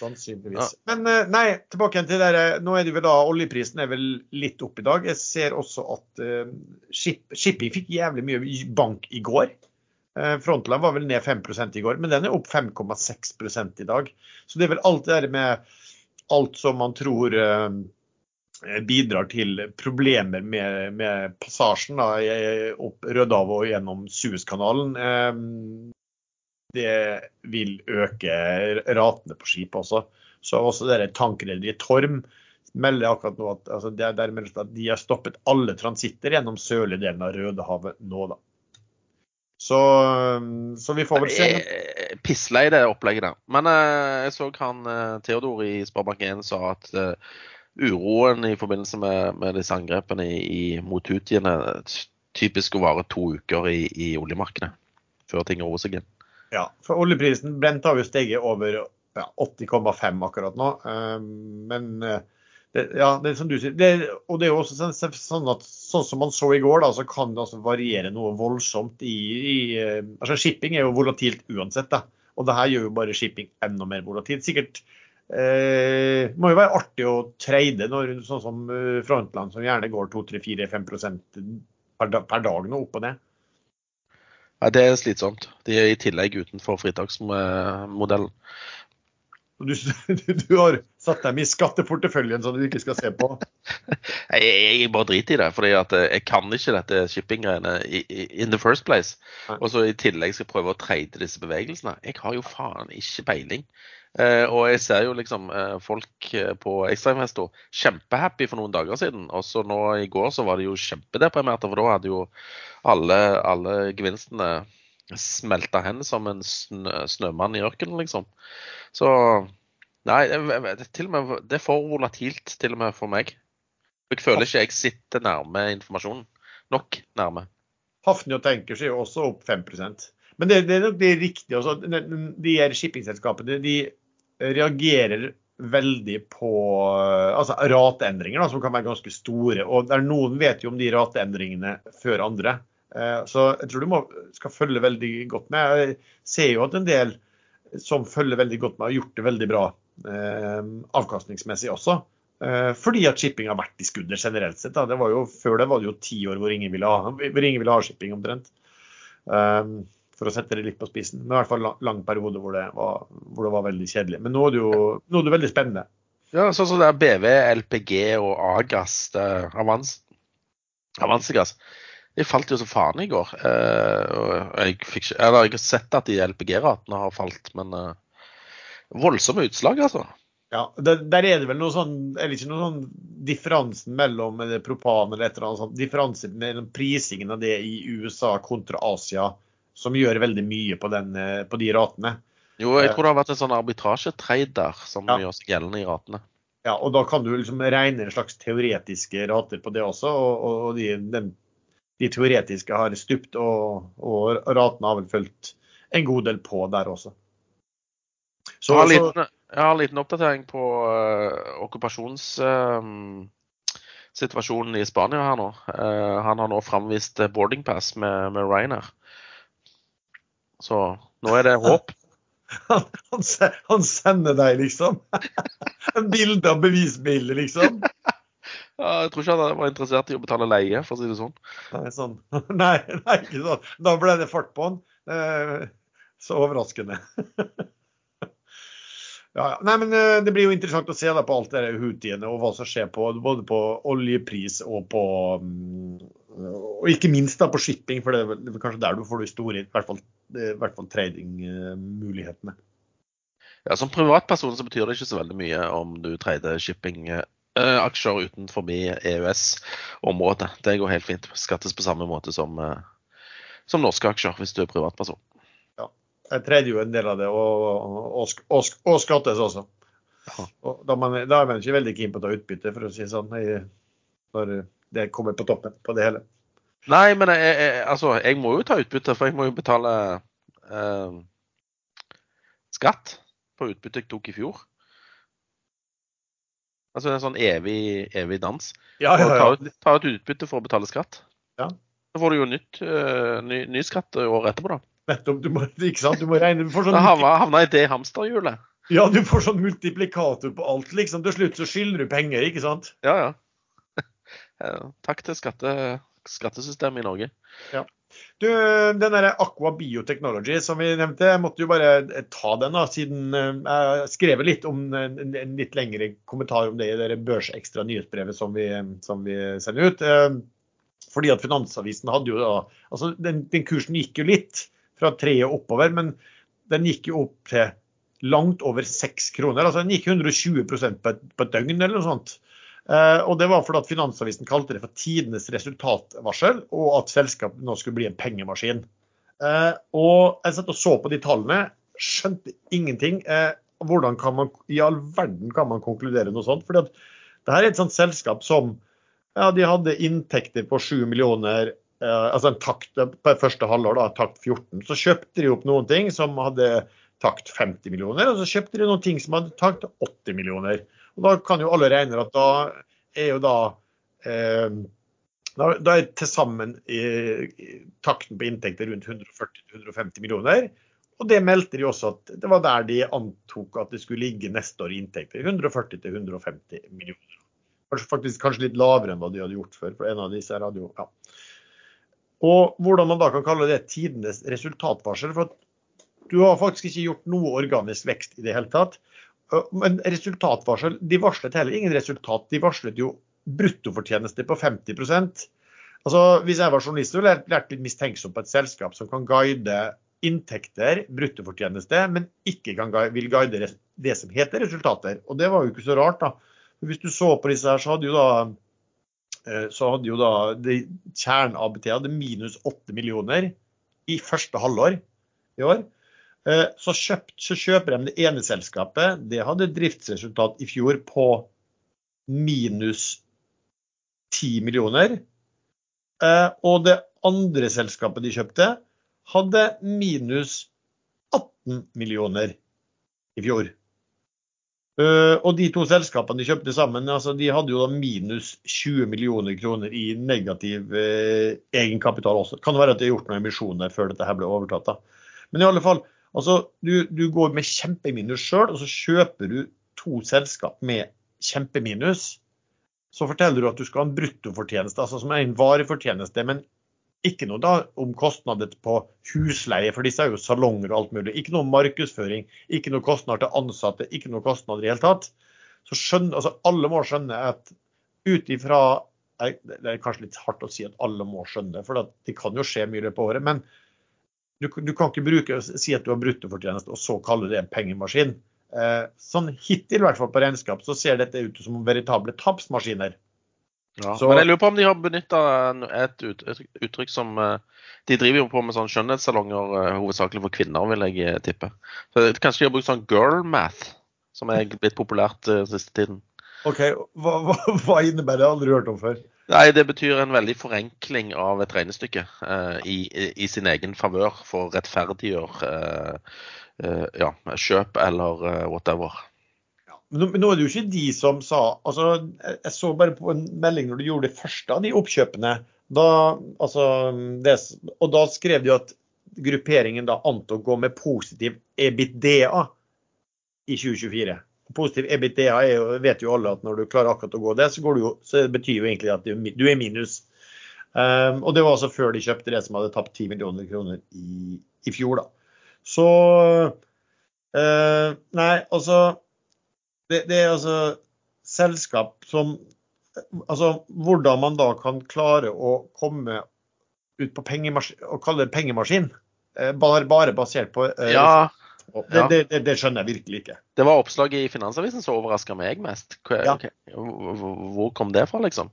Sannsynligvis. Ja. Men eh, nei, tilbake til det Nå er det vel da oljeprisen er vel litt opp i dag. Jeg ser også at uh, ship, shipping fikk jævlig mye bank i går. Uh, Frontland var vel ned 5 i går, men den er opp 5,6 i dag. Så det er vel alt det der med alt som man tror uh, bidrar til problemer med, med passasjen da, opp Rødehavet og gjennom Suezkanalen det vil øke ratene på skipet også. Så også det tankrederiet Torm melder akkurat nå at, altså det at de har stoppet alle transitter gjennom sørlige delen av Rødehavet nå, da. Så, så, vi får vel se. Pisslei det opplegget der. Men eh, jeg så han uh, Theodor i Sparebank1 sa at eh, uroen i forbindelse med, med disse angrepene i, i, mot Houthiene typisk å vare to uker i, i oljemarkedet før ting roer seg igjen. Ja, for oljeprisen Brent har jo steget over ja, 80,5 akkurat nå. Ehm, men eh, det, ja, det er som du sier. Det, og det er jo også sånn, sånn at sånn som man så i går, da, så kan det altså variere noe voldsomt i, i eh, altså Shipping er jo volatilt uansett. da, Og det her gjør jo bare shipping enda mer volatilt. Sikkert eh, må jo være artig å trade når sånn som eh, Frontland, som gjerne går 2-3-4-5 per, per dag nå, opp og ned. Ja, det er slitsomt. De er i tillegg utenfor fritaksmodellen. Du, du, har satt dem i skatteporteføljen som du ikke skal se på? jeg, jeg bare driter i det, for jeg kan ikke dette shipping-greiene in the first place. Og så i tillegg skal jeg prøve å trade disse bevegelsene. Jeg har jo faen ikke peiling. Eh, og jeg ser jo liksom eh, folk eh, på ekstrainvestor kjempehappy for noen dager siden. Og så nå i går så var de jo kjempedeprimerte, for da hadde jo alle, alle gevinstene smelta hen som en snø, snømann i ørkenen, liksom. Så Nei, til og med, det er for volatilt til og med for meg. Jeg føler ikke jeg sitter nærme informasjonen. Nok nærme. Hafnia tenker seg jo også opp 5% Men det, det er nok det riktige. Også. De her shippingselskapene de reagerer veldig på altså, rateendringer, da, som kan være ganske store. Og Noen vet jo om de rateendringene før andre. Eh, så jeg tror du må, skal følge veldig godt med. Jeg ser jo at en del som følger veldig godt med, har gjort det veldig bra eh, avkastningsmessig også. Eh, fordi at shipping har vært i skuddet generelt sett. Da. Det var jo, før det var det jo ti år hvor ingen ville ha, ingen ville ha shipping omtrent. Um, for å sette det litt på spissen. Men i hvert fall lang, lang periode hvor det, var, hvor det, var, veldig kjedelig. Men nå er det jo nå er det veldig spennende. Ja, sånn som det er BV, LPG og Agas, Avans, Avansegass. De falt jo så faen i går. Uh, jeg, fikk, eller, jeg har sett at de LPG-ratene har falt, men uh, voldsomme utslag, altså. Ja, der, der, er det vel noe sånn Er det ikke noe sånn differansen mellom propan eller et eller annet sånt, Differansen mellom prisingen av det i USA kontra Asia som gjør veldig mye på, den, eh, på de ratene. Jo, jeg tror det har vært en sånn arbitrasjetrader der som ja. gjør seg gjeldende i ratene. Ja, og da kan du liksom regne en slags teoretiske rater på det også. Og, og de, den, de, teoretiske har stupt, og, og, ratene har vel fulgt en god del på der også. Så, jeg, har liten, jeg har en liten oppdatering på uh, okkupasjonssituasjonen uh, i Spania her nå. Uh, han har nå framvist boardingpass med, med Ryanair. Så nå er det håp. Han, han, han sender deg, liksom? En bilde av bevisbildet, liksom? Ja, jeg tror ikke han var interessert i å betale leie, for å si det sånn. Nei, sånn. nei, nei ikke sånn. Da ble det fart på han. Eh, så overraskende. Ja, ja. Nei, men eh, Det blir jo interessant å se da på alt det hutiene og hva som skjer på, både på oljepris og på mm, Og ikke minst da på shipping, for det er, kanskje der du får de store, i hvert fall, i hvert fall tradingmulighetene. Ja, Som privatperson så betyr det ikke så veldig mye om du trader shippingaksjer eh, utenfor EØS-området. Det går helt fint. Skattes på samme måte som, eh, som norske aksjer hvis du er privatperson. Jeg tredje jo en del av det, og, og, og, og skattes også. Og da, man, da, er man ikke veldig keen på å ta utbytte, for å si det sånn, når det kommer på toppen på det hele. Nei, men jeg, jeg, altså, jeg må jo ta utbytte, for jeg må jo betale eh, skatt på utbyttet jeg tok i fjor. Altså en sånn evig, evig dans. Ja, ja, ja. Ta, ta, ut utbytte for å betale skatt. Ja. Da får du jo nytt, uh, ny, ny skatt året etterpå, da. Nettopp. Du må, ikke sant? Du må regne du får sånn, Da havna, havna i det hamsterhjulet. Ja, du får sånn multiplikator på alt, liksom. Til slutt så skylder du penger, ikke sant? Ja, ja. Takk til skatte, skattesystemet i Norge. Ja. Du, den der Aqua Biotechnology som vi nevnte, jeg måtte jo bare ta den, da, siden eh, jeg skrev litt om en, en litt lengre kommentar om det i det Børsekstra nyhetsbrevet som vi, som vi sender ut. Eh, fordi at Finansavisen hadde jo da Altså, den, den kursen gikk jo litt fra treet oppover, men den gikk jo opp til langt over seks kroner. altså Den gikk 120% på et, på et døgn eller noe sånt. Eh, og Det var fordi at Finansavisen kalte det for tidenes resultatvarsel, og at selskapet nå skulle bli en pengemaskin. Eh, og Jeg satt og så på de tallene, skjønte ingenting. Eh, hvordan kan man i all verden kan man konkludere noe sånt? Fordi at det her er et sånt selskap som ja, de hadde inntekter på 7 millioner altså en takt på første halvår, da, takt 14, så kjøpte de opp noen ting som hadde takt 50 millioner, og så kjøpte de noen ting som hadde takt 80 millioner. Og Da kan jo alle regne at da er jo da eh, da, da er til sammen takten på inntekter rundt 140-150 millioner. Og det meldte de også at det var der de antok at det skulle ligge neste år i inntekter. 140-150 millioner. Kanskje, faktisk, kanskje litt lavere enn hva de hadde gjort før. for en av disse her ja. Og hvordan man da kan kalle det tidenes resultatvarsel. For du har faktisk ikke gjort noe organisk vekst i det hele tatt. Men resultatvarsel, de varslet heller ingen resultat. De varslet jo bruttofortjeneste på 50% Altså, Hvis jeg var journalist, ville jeg lært litt mistenksom på et selskap som kan guide inntekter, bruttofortjeneste, men ikke kan, vil guide det som heter resultater. Og det var jo ikke så rart, da. Hvis du så på disse her, så hadde jo da Eh, så hadde jo da kjerne-ABT hadde minus 8 millioner i første halvår i år. Eh, så, kjøpt, så, kjøper de det ene selskapet. Det hadde driftsresultat i fjor på minus 10 millioner. Eh, og det andre selskapet de kjøpte, hadde minus 18 millioner i fjor. Uh, og de to selskapene de kjøpte sammen, altså de hadde jo da minus 20 millioner kroner i negativ egenkapital også. Kan det være at de har gjort noen emisjoner før dette her ble overtatt. da. Men i alle fall, altså du, du går med kjempeminus sjøl, og så kjøper du to selskap med kjempeminus. Så forteller du at du skal ha en bruttofortjeneste, altså som er en varefortjeneste, men ikke noe da om kostnader på husleie, for disse er jo salonger og alt mulig. Ikke noe markedsføring, ikke noe kostnader til ansatte, ikke noe kostnader i det hele tatt. Så skjønner, altså Alle må skjønne at ut ifra Det er kanskje litt hardt å si at alle må skjønne, for det kan jo skje mye i løpet av året. Men du, du, kan ikke bruke, si at du har bruttofortjeneste og så kalle det en pengemaskin. Eh, sånn hittil i hvert fall på regnskap så ser dette ut som veritable tapsmaskiner. Ja, så, men jeg lurer på om de har benytta et uttrykk som eh, De driver jo på med sånn skjønnhetssalonger eh, hovedsakelig for kvinner, vil jeg eh, tippe. Så Kanskje de har brukt sånn girl math, som er blitt populært den siste tiden. OK, hva, hva, hva innebærer det? Jeg har aldri hørt om før. Nei, Det betyr en veldig forenkling av et regnestykke eh, i, i, sin egen favør for å rettferdiggjøre eh, eh, ja, kjøp eller whatever. Men nå er det jo ikke de som sa altså, Jeg så bare på en melding når du gjorde det første av de oppkjøpene. Da, altså, det, og da skrev de at grupperingen da antok å gå med positiv EBITDA i 2024. Positiv EBITDA er jo, vet jo alle at når du klarer akkurat å gå det, så, jo, så betyr jo egentlig at du er minus. Um, og det var altså før de kjøpte det som hadde tapt 10 millioner kroner i, i fjor, da. Så uh, Nei, altså det, det, er altså selskap som Altså hvordan man da kan klare å komme ut på pengemaskin, og kalle det pengemaskin, eh, bare, bare basert på uh, ja, det, det, det, det, skjønner jeg virkelig ikke. Det var oppslaget i Finansavisen som overraska meg mest. Ja. Hvor kom det fra, liksom?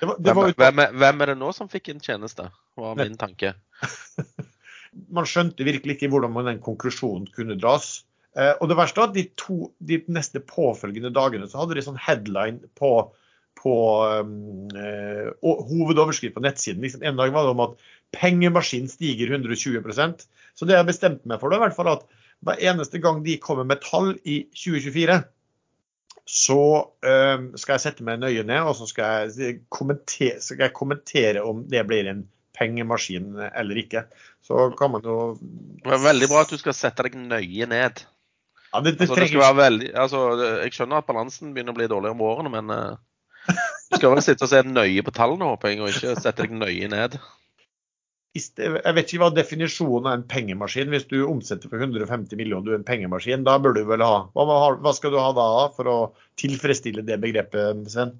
Var, hvem, hvem, hvem, er det nå som fikk en tjeneste, var min tanke. man skjønte virkelig ikke hvordan man den konklusjonen kunne dras. Eh, og det verste var at de, to, de neste påfølgende dagene så hadde de sånn headline på, på um, uh, hovedoverskrift på nettsiden. Liksom, en dag var det om at pengemaskinen stiger 120% Så det jeg bestemte meg for, det i hvert fall at hver eneste gang de kommer med tall i 2024, så um, skal jeg sette meg nøye ned og så skal jeg, kommentere, skal jeg kommentere om det blir en pengemaskin eller ikke. Så kan man jo Det er veldig bra at du skal sette deg nøye ned. Ja, det, det altså, det trenger... veldig, altså, jeg skjønner at balansen begynner å bli dårligere om årene, men uh, du skal vel sitte og se nøye på tallene, håper jeg, og ikke sette deg nøye ned. Jeg vet ikke hva definisjonen av en pengemaskin Hvis du omsetter for 150 millioner, du er en pengemaskin, da bør du vel ha Hva, skal du ha da for å tilfredsstille det begrepet, Sven?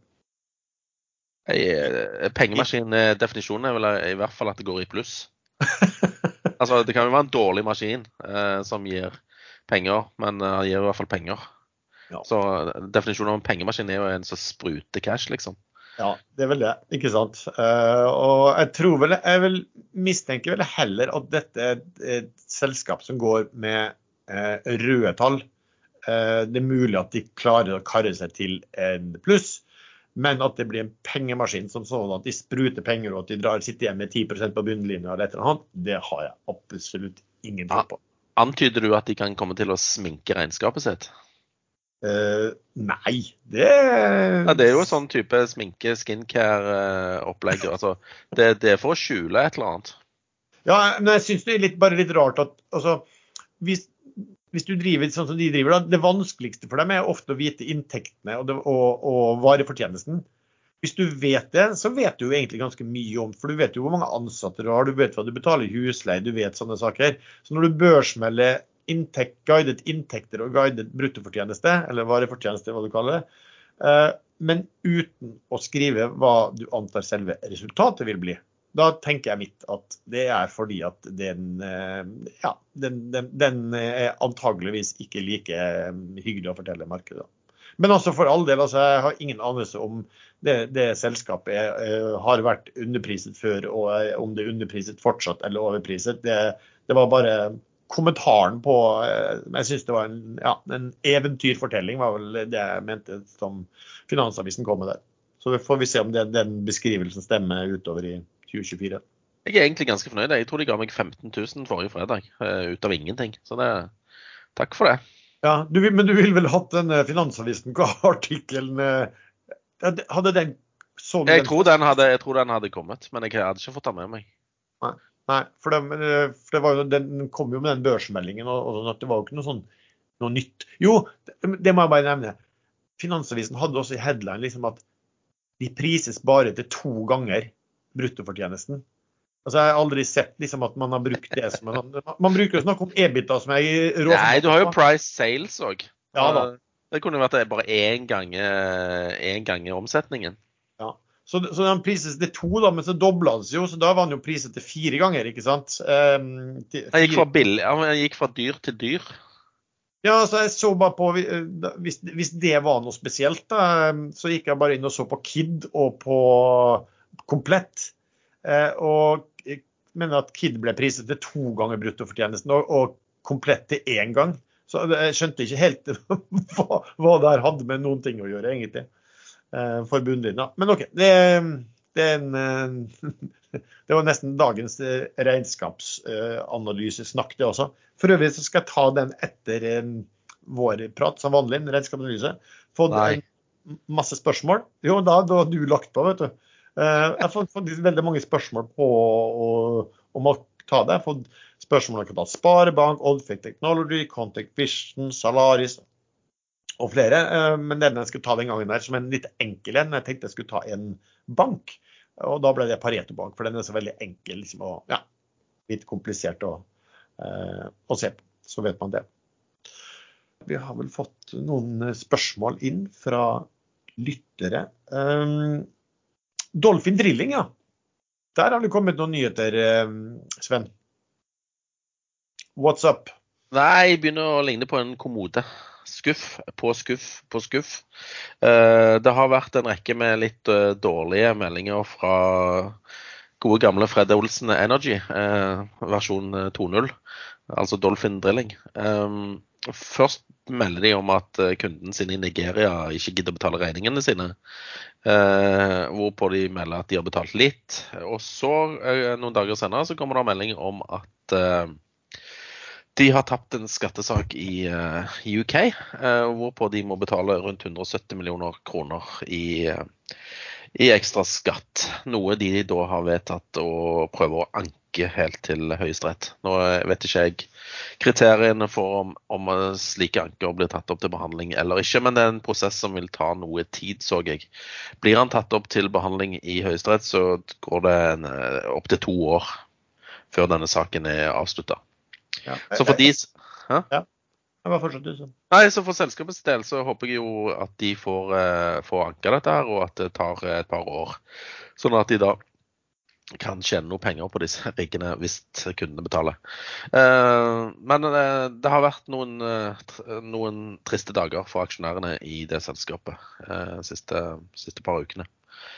Eh, pengemaskin, eh, er vel i hvert fall at det går i pluss. altså, det kan jo være en dårlig maskin eh, som gir penger, men han gir i hvert fall penger. Ja. Så definisjonen av en pengemaskin er jo en som spruter cash, liksom. Ja, det er vel det, ikke sant. Uh, og jeg tror vel, jeg vil mistenke vel heller at dette er et selskap som går med uh, røde tall. Uh, det er mulig at de klarer å karre seg til en pluss, men at det blir en pengemaskin som sånn at de spruter penger og at de drar, sitter igjen med 10% på bunnlinja eller et eller annet, det har jeg absolutt ingen tro på. Antyder du at de kan komme til å sminke regnskapet sitt? Uh, nei, det ja, Det er jo sånn type sminke, skincare-opplegg. altså, det, det, er for å skjule et eller annet. Ja, men jeg syns det er litt, bare litt rart at altså, hvis, hvis, du driver sånn som de driver, da, det vanskeligste for dem er ofte å vite inntektene og, det, og, og varefortjenesten. Hvis du vet det, så vet du jo egentlig ganske mye om For du vet jo hvor mange ansatte du har, du vet hva du betaler i husleie, du vet sånne saker. Så når du børsmelder inntekt, guidet inntekter og guidet bruttofortjeneste, eller varefortjeneste, hva du kaller det, eh, men uten å skrive hva du antar selve resultatet vil bli, da tenker jeg mitt at det er fordi at den, eh, ja, den, den, den er antageligvis ikke like hyggelig å fortelle markedet. Men også for all del, altså, jeg har ingen anelse om det, det selskapet er, har vært underpriset før, og om det er underpriset fortsatt eller overpriset. Det, det var bare kommentaren på uh, Jeg syns det var en, ja, en, eventyrfortelling, var vel det jeg mente som Finansavisen kom med der. Så får vi se om det, den beskrivelsen stemmer utover i 2024. Jeg er egentlig ganske fornøyd. Jeg tror de ga meg 15 000 forrige fredag eh, ut av ingenting. Så det, takk for det. Ja, du, Men du ville vel hatt den eh, Finansavisen, hva artikkelen eh, Hadde den så du Jeg den? tror den hadde, jeg tror den hadde kommet, men jeg hadde ikke fått den med meg. Nei, for, det, eh, for det var jo, den kom jo med den børsmeldingen, og, og sånn det var jo ikke noe sånn noe nytt. Jo, det, det må jeg bare nevne. Finansavisen hadde også i headline liksom at de prises bare til to ganger bruttofortjenesten. Altså, Jeg har aldri sett liksom at man har brukt det som en sånn- Man bruker jo snakk om EBITDA som jeg råd Nei, du har jo price sales òg. Ja da. Det kunne vært det bare én gang, én gang omsetningen. Så, så den prises til to, da, men så dobla den seg jo, så da var den jo priset til fire ganger, ikke sant? Um, til, Jeg gikk billig, gikk fra dyr til dyr. Ja, så jeg så bare på eh, hvis, hvis det var noe spesielt, da, eh, så gikk jeg bare inn og så på Kid og på Komplett. Eh, og jeg mener at Kid ble priset til to ganger bruttofortjenesten, og, og Komplett til én gang. Så jeg skjønte ikke helt hva, hva det her hadde med noen ting å gjøre, egentlig. Eh, for bunnlinja. Men OK. Det, det en eh, Det var nesten dagens regnskapsanalyse-snakk, det også. For øvrig så skal jeg ta den etter eh, vår prat, som vanlig, regnskapsanalyse. Fått masse spørsmål. Jo, da da har du lagt på, vet du. Eh, Jeg har fått veldig mange spørsmål på om å ta det. Jeg har fått spørsmål om Sparebank, Oddfake Technology, Contact Vision, Salaris og flere. Eh, Men den jeg skulle ta den gangen der som en litt enkel en. Jeg tenkte jeg skulle ta en bank. Og da ble det Pareto Bank, for den er så veldig enkel liksom, og ja, litt komplisert å, eh, å se på. Så vet man det. Vi har vel fått noen spørsmål inn fra lyttere. Um, Dolphin Drilling, ja. Der har det kommet noen nyheter, eh, Sven. What's up? Nei, jeg begynner å ligne på en kommode. Skuff på skuff på skuff. Eh, Det har vært en rekke med litt eh, dårlige meldinger fra gode gamle Fred Olsen Energy, eh, versjon eh, 2.0, altså Dolphin Drilling. Um, Først melder de om at kunden sin i Nigeria ikke gidder å betale regningene sine. Eh, hvorpå de melder at de har betalt litt. Og så, noen dager senere, så kommer det melding om at eh, de har tapt en skattesak i uh, UK, uh, hvorpå de må betale rundt 170 millioner kroner i, uh, i ekstra skatt. Noe de da har vedtatt å prøve å anke helt til Høyesterett. Nå eh, vet ikke jeg kriteriene for om, om eh, slike anker blir tatt opp til behandling eller ikke, men det er en prosess som vil ta noe tid, så jeg. Blir han tatt opp til behandling i Høyesterett, så går det eh, opptil to år før denne saken er avslutta. Ja. Så for de Hæ? Ja. fortsett, du. så. Nei, så for selskapets del så håper jeg jo at de får, eh, får anka dette her, og at det tar eh, et par år. Sånn at de da kan tjene noe penger på disse riggene hvis kundene betaler. Eh, men det har vært noen, noen triste dager for aksjonærene i det selskapet de siste, siste par ukene.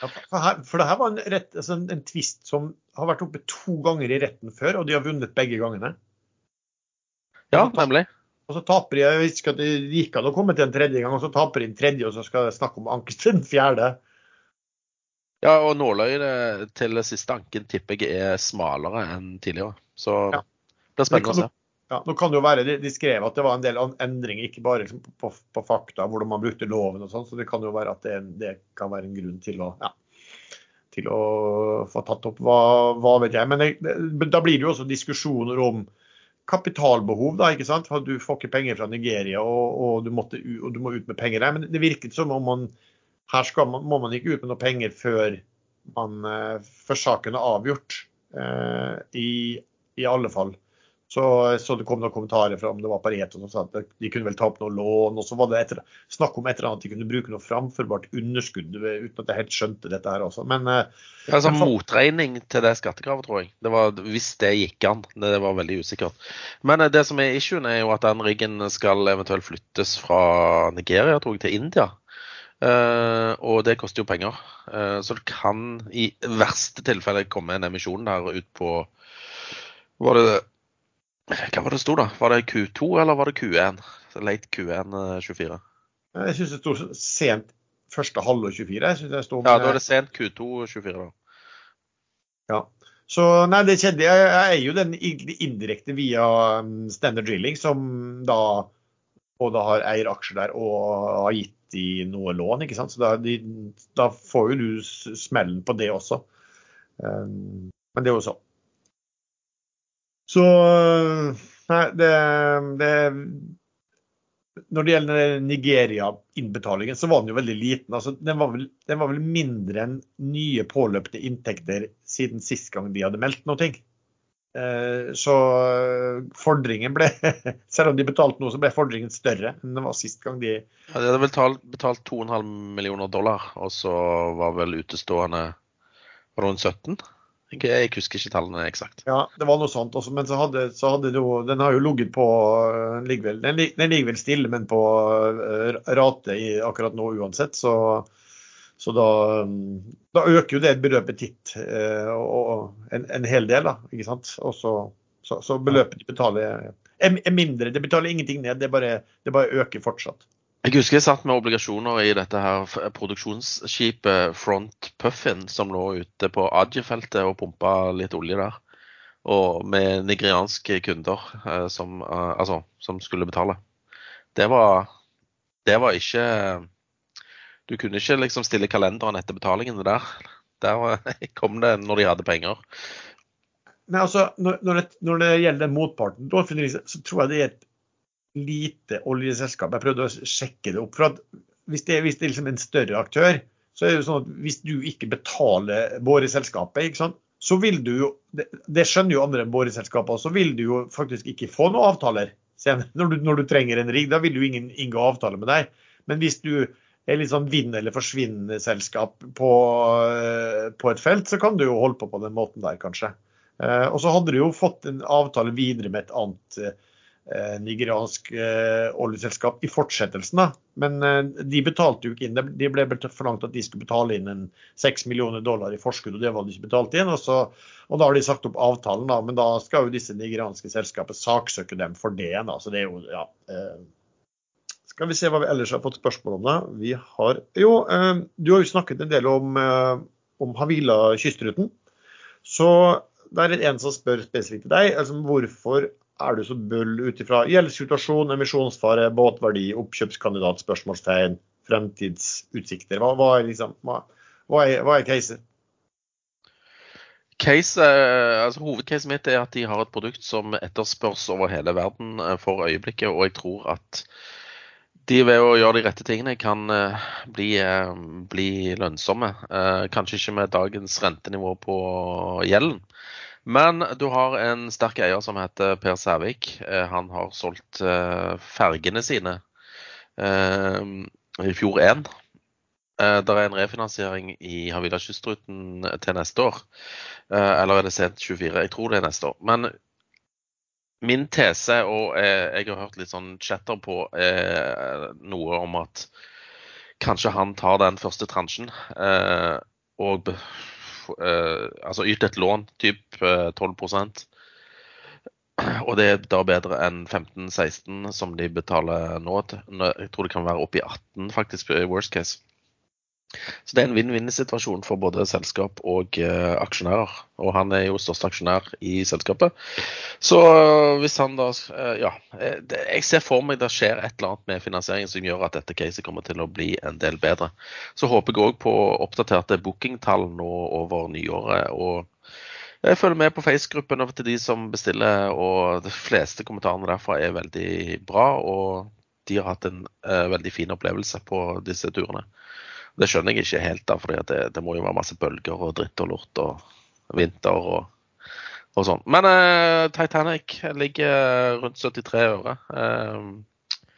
Ja, for, her, for det her var en, rett, altså en, en tvist som har vært oppe to ganger i retten før, og de har vunnet begge gangene. Ja, nemlig. Og så taper de, jeg visste ikke at det gikk an å komme til en tredje gang, og så taper de en tredje, og så skal jeg snakke om anken til den fjerde. Ja, og nåløyet til siste anken tipper jeg er smalere enn tidligere. Så Ja. det blir spennende å se. Ja, nå kan det jo være, de, skrev at det var en del endringer, ikke bare liksom på, på, på fakta, hvordan man brukte loven og sånn, så det kan jo være at det, det kan være en grunn til å, ja, til å få tatt opp hva, hva vet jeg. Men det, da blir det jo også diskusjoner om kapitalbehov, da, ikke sant. For Du får ikke penger fra Nigeria, og, og, du, måtte, og du må ut med penger der. Men det virket som om man her skal må man ikke ut med noe penger før, man, eh, før saken er avgjort. eh, i, I alle fall. Så, så det kom noen kommentarer fra om det var Pareto som sa at de kunne vel ta opp noe lån. Og så var det etter, snakk om et eller annet at de kunne bruke noe framførbart underskudd, uten at jeg helt skjønte dette her også. Men eh, Ja, altså motregning til det skattekravet, tror jeg. Det var, hvis det gikk an. Det var veldig usikkert. Men eh, det som er issuen, er jo at den riggen skal eventuelt flyttes fra Nigeria, tror jeg, til India. Uh, og det koster jo penger. Uh, så det kan i verste tilfelle komme en emisjon der ut på Var det Hva var det sto, da? Var det Q2 eller var det Q1? Late Q1 eh, 24. jeg syns det sto sent første halvår 24. Jeg synes det sto Ja, da er det sent Q2 24, da. Ja. Så nei, det skjedde. Jeg, jeg er jo den indirekte via um, Standard Drilling, som da både har eier aksjer der og har gitt de noe lån. ikke sant? Så da, de, da får jo du smellen på det også. Um, men det er jo så. Så nei, det, det når det gjelder Nigeria-innbetalingen, så var den jo veldig liten. Altså, den, var vel, den, var vel, mindre enn nye påløpte inntekter siden sist gang de hadde meldt noe. Eh, så fordringen ble Selv om de betalte noe, så ble fordringen større enn det var sist gang de ja, De hadde vel betalt 2,5 millioner dollar, og så var vel utestående rundt 17? Jeg husker ikke tallene eksakt. Ja, det var noe sånt. Også, men så hadde, så hadde jo, den har jo ligget på Den ligger den, ligger vel stille, men på uh, rate i, akkurat nå uansett. Så, så da, da, øker jo det beløpet titt og en, en, hel del, da. ikke sant? Og så, så, beløpet de betaler er, er, mindre. Det betaler ingenting ned, det bare, det bare øker fortsatt. Jeg husker jeg satt med obligasjoner i dette her produksjonsskipet Front Puffin, som lå ute på Adje-feltet og pumpa litt olje der. Og med nigerianske kunder eh, som, eh, altså, som, skulle betale. Det var, det var ikke Du kunne ikke liksom stille kalenderen etter betalingen der. Der kom det når de hadde penger. Men altså, når, når, det, når det gjelder motparten, så tror jeg det er et lite oljeselskap. Jeg prøvde å sjekke det opp. for Hvis det, hvis det er liksom en større aktør, så er det jo sånn at hvis du ikke betaler boreselskapet, så vil du jo det, det skjønner jo andre enn boreselskaper, så vil du jo faktisk ikke få noen avtaler når du, når du trenger en rigg. Da vil jo ingen inngå avtale med deg. Men hvis du er litt sånn vinn eller forsvinn-selskap på, eh, på, et felt, så kan du jo holde på på den måten der, kanskje. Eh, og så hadde du jo fått en avtale videre med et annet Eh, nigeriansk eh, oljeselskap i fortsettelsen. da. Men eh, de betalte jo ikke inn. De ble forlangt at de skulle betale inn en 6 millioner dollar i forskudd, og det var de ikke betalt inn. Og, så, og da har de sagt opp avtalen, da, men da skal jo disse nigerianske selskapene saksøke dem for det. Da. Så det er jo, ja. Skal vi se hva vi ellers har fått spørsmål om. da. Vi har, jo, Du har jo snakket en del om, om Havila kystruten. Så det er en som spør spesifikt til deg. altså Hvorfor er du så bull ut ifra gjeldssituasjon, emisjonsfare, båtverdi, oppkjøpskandidat, spørsmålstegn, fremtidsutsikter? Hva, hva er, liksom, hva, hva er, er caset? Case, eh, altså Hovedcaset mitt er at de har et produkt som etterspørs over hele verden eh, for øyeblikket. Og jeg tror at de ved å gjøre de rette tingene kan eh, bli, bli lønnsomme. Kanskje ikke med dagens rentenivå på gjelden. Men du har en sterk eier som heter Per Sævik. Eh, han har solgt eh, fergene sine eh, i fjor 1. Det er en refinansiering i Havila kystruten til neste år. Eller er det sent 24? Jeg tror det er neste år. Men min tese, og jeg har hørt litt sånn chatter på noe om at kanskje han tar den første transjen og altså yte et lån, typ uh, 12% og det er da bedre enn 15-16 som de betaler nå. Jeg tror det kan være oppi i 18 faktisk, i worst case. Så det er en vinn-vinn-situasjon for både selskap og uh, aksjonærer. Og han er jo største aksjonær i selskapet. Så uh, hvis han da uh, Ja. Det, jeg ser for meg det skjer et eller annet med finansieringen som gjør at dette caset kommer til å bli en del bedre. Så håper jeg òg på oppdaterte bookingtall nå over nyåret. og jeg følger med på Face-gruppen til de som bestiller, og de fleste kommentarene derfra er veldig bra. Og de har hatt en veldig fin opplevelse på disse turene. Det skjønner jeg ikke helt, da, for det, det, må jo være masse bølger og dritt og lort og vinter og, og sånn. Men uh, Titanic ligger rundt 73 øre. Uh,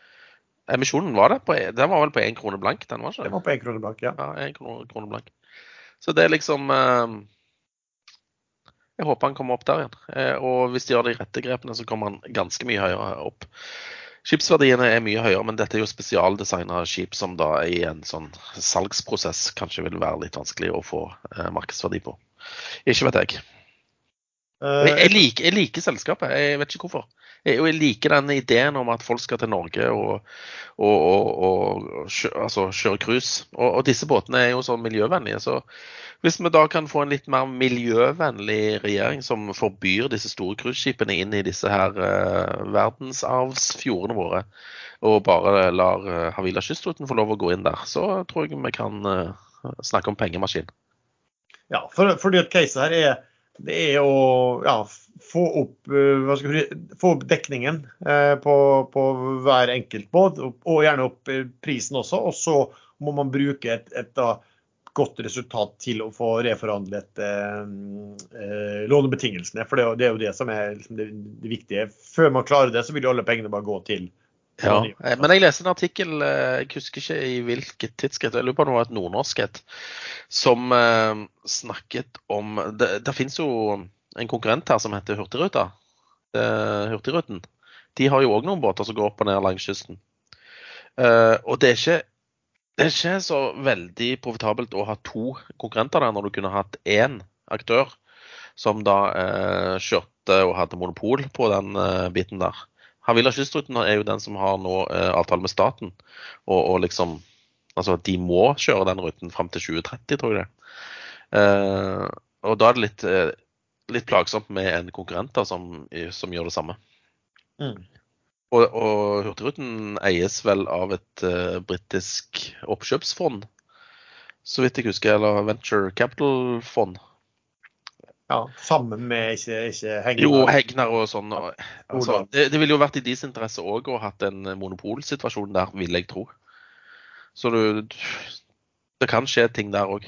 emisjonen var det på, den var vel på én krone blank? Den var ikke Den var på én krone blank, ja. ja en krone, krone, blank. Så det er liksom uh, Jeg håper han kommer opp der igjen. og hvis de gjør de rette grepene, så kommer han ganske mye høyere opp. Skipsverdiene er mye høyere, men dette er jo spesialdesigna skip som da i en sånn salgsprosess kanskje vil være litt vanskelig å få eh, markedsverdi på. Ikke vet jeg. Jeg, jeg, liker, jeg, liker, selskapet, jeg vet ikke hvorfor. Jeg, jeg, liker den ideen om at folk skal til Norge og, og, og, og altså, kjøre cruise. Og, disse båtene er jo sånn miljøvennlige. Så hvis vi da kan få en litt mer miljøvennlig regjering som forbyr disse store cruiseskipene inn i disse her uh, verdensarvsfjordene våre, og bare lar uh, Havila kystruten få lov å gå inn der, så tror jeg vi kan uh, snakke om pengemaskin. Ja, for, fordi at case her er det er å ja, få, opp, uh, si, få, opp, dekningen uh, på, på, hver enkelt båt, og gjerne opp prisen også. Og så må man bruke et, et da, godt resultat til å få reforhandlet eh, eh, lånebetingelsene. For det, det, er jo det som er liksom det, det, viktige. Før man klarer det, så vil jo alle pengene bare gå til ja, eh, men jeg leste en artikkel, eh, jeg husker ikke i hvilket tidsskritt, jeg lurer på om det var et nordnorsk et, som eh, snakket om Det, det finnes jo en konkurrent her som heter Hurtigruta. Eh, Hurtigruten. De har jo òg noen båter som går opp og ned langs kysten. Eh, og det er ikke det er ikke så veldig profitabelt å ha to konkurrenter der, når du kunne hatt én aktør som da eh, kjørte og hadde monopol på den eh, biten der. Havila Kystruten er jo den som har nå eh, avtale med staten. Og, og, liksom Altså de må kjøre den ruten fram til 2030, tror jeg det. Eh, og da er det litt, eh, litt plagsomt med en konkurrent som, som gjør det samme. Mm. Og, og Hurtigruten eies vel av et uh, britisk oppkjøpsfond, så vidt jeg husker, eller Venture Capital-fond. Ja, sammen med ikke, ikke Hegnar? Jo, Hegnar og sånn. Altså, det, det ville jo vært i deres interesse òg å ha hatt en monopolsituasjon der, vil jeg tro. Så du, det kan skje ting der òg.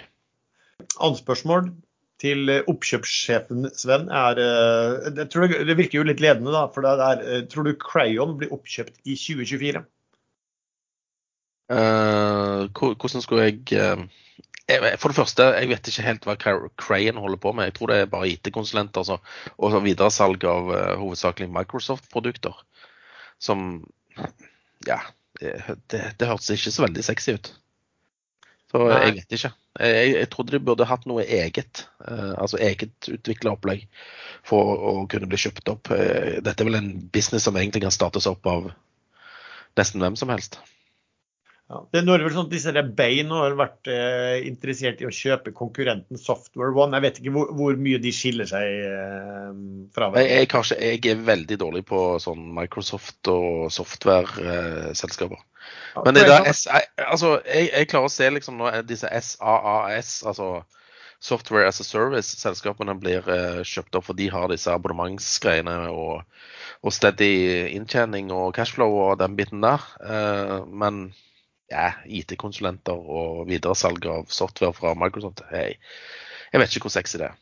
Annet spørsmål til eh, oppkjøpssjefen Sven er eh, det, det, det, virker jo litt ledende, da. For det er, eh, tror du Crayon blir oppkjøpt i 2024? Uh, hvordan skulle jeg For det første, jeg vet ikke helt hva Crayon holder på med. Jeg tror det er bare IT-konsulenter altså, og videresalg av uh, hovedsakelig Microsoft-produkter. Som Ja, det, det, hørtes ikke så veldig sexy ut. Så Nei. jeg vet ikke. Jeg, jeg, trodde de burde hatt noe eget, uh, altså eget utvikla opplegg for å kunne bli kjøpt opp. Uh, dette er vel en business som egentlig kan startes opp av nesten hvem som helst. Ja, det er vel sånn at disse Bain har vært eh, interessert i å kjøpe konkurrenten Software One. Jeg vet ikke hvor, hvor mye de skiller seg eh, fra hverandre. Jeg, jeg, jeg, er veldig dårlig på sånn Microsoft og software-selskaper. Eh, ja, Men det der, altså, jeg, jeg, klarer å se liksom nå disse SAAS, altså Software as a Service-selskapene blir eh, kjøpt opp, for de har disse abonnementsgreiene og, og steady inntjening og cashflow og den biten der. Eh, men ja, IT-konsulenter og videresalg av software fra Microsoft. Jeg, jeg vet ikke hvor sexy det er.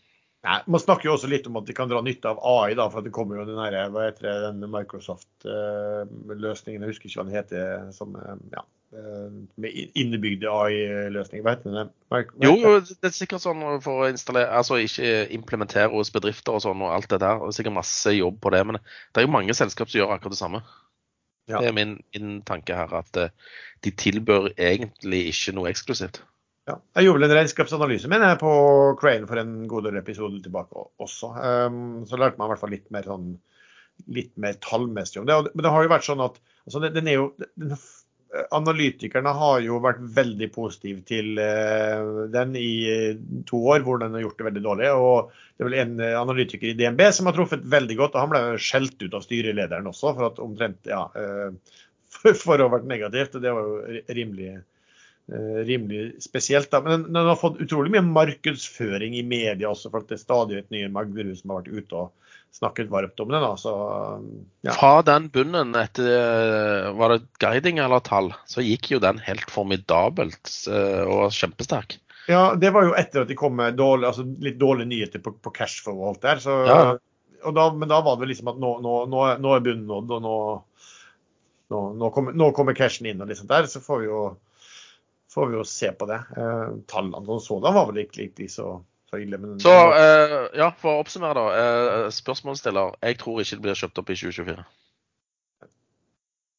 Nei, Man snakker jo også litt om at de kan dra nytte av AI, da, for det kommer jo den, her, hva heter det, den Microsoft-løsningen, jeg husker ikke hva den heter, som, ja, eh, med innebygde AI-løsninger. Hva heter den? Jo, det er sikkert sånn for å installere, altså ikke implementere hos bedrifter og sånn og alt det der. Det er sikkert masse jobb på det, men det er jo mange selskap som gjør akkurat det samme. Ja. Det er min, min, tanke her, at uh, de tilbør egentlig ikke noe eksklusivt. Ja. Jeg gjorde vel en regnskapsanalyse min her på Crane for en god del episoder tilbake også. Um, så lærte man i hvert fall litt mer, sånn, litt mer tallmessig om det. Men det har jo vært sånn at altså, den er jo, den analytikerne har jo vært veldig positive til uh, den i uh, to år, hvor den har gjort det veldig dårlig. og Det er vel en uh, analytiker i DNB som har truffet veldig godt. og Han ble skjelt ut av styrelederen også for at omtrent ja, for, å ha vært negativt. og Det var jo rimelig, rimelig spesielt. da, Men den, har fått utrolig mye markedsføring i media også, for at det er stadig et nye Magderud som har vært ute og snakket varmt om det. da, så ja. Fra den bunnen etter var det guiding eller tall, så gikk jo den helt formidabelt eh, og kjempesterk. Ja, det var jo etter at de kom med dårlig, altså litt dårlige nyheter på, på cashflow og alt der. Så, ja. da, men da var det liksom at nå, nå, nå, nå er bunnen nådd, og nå, nå, kommer, nå kommer cashen inn og liksom der. Så får vi jo, får vi jo se på det. Eh, tallene som sådan var vel ikke like så. Men så uh, ja, for å oppsummere, da. Uh, spørsmålsstiller. Jeg tror ikke det blir kjøpt opp i 2024.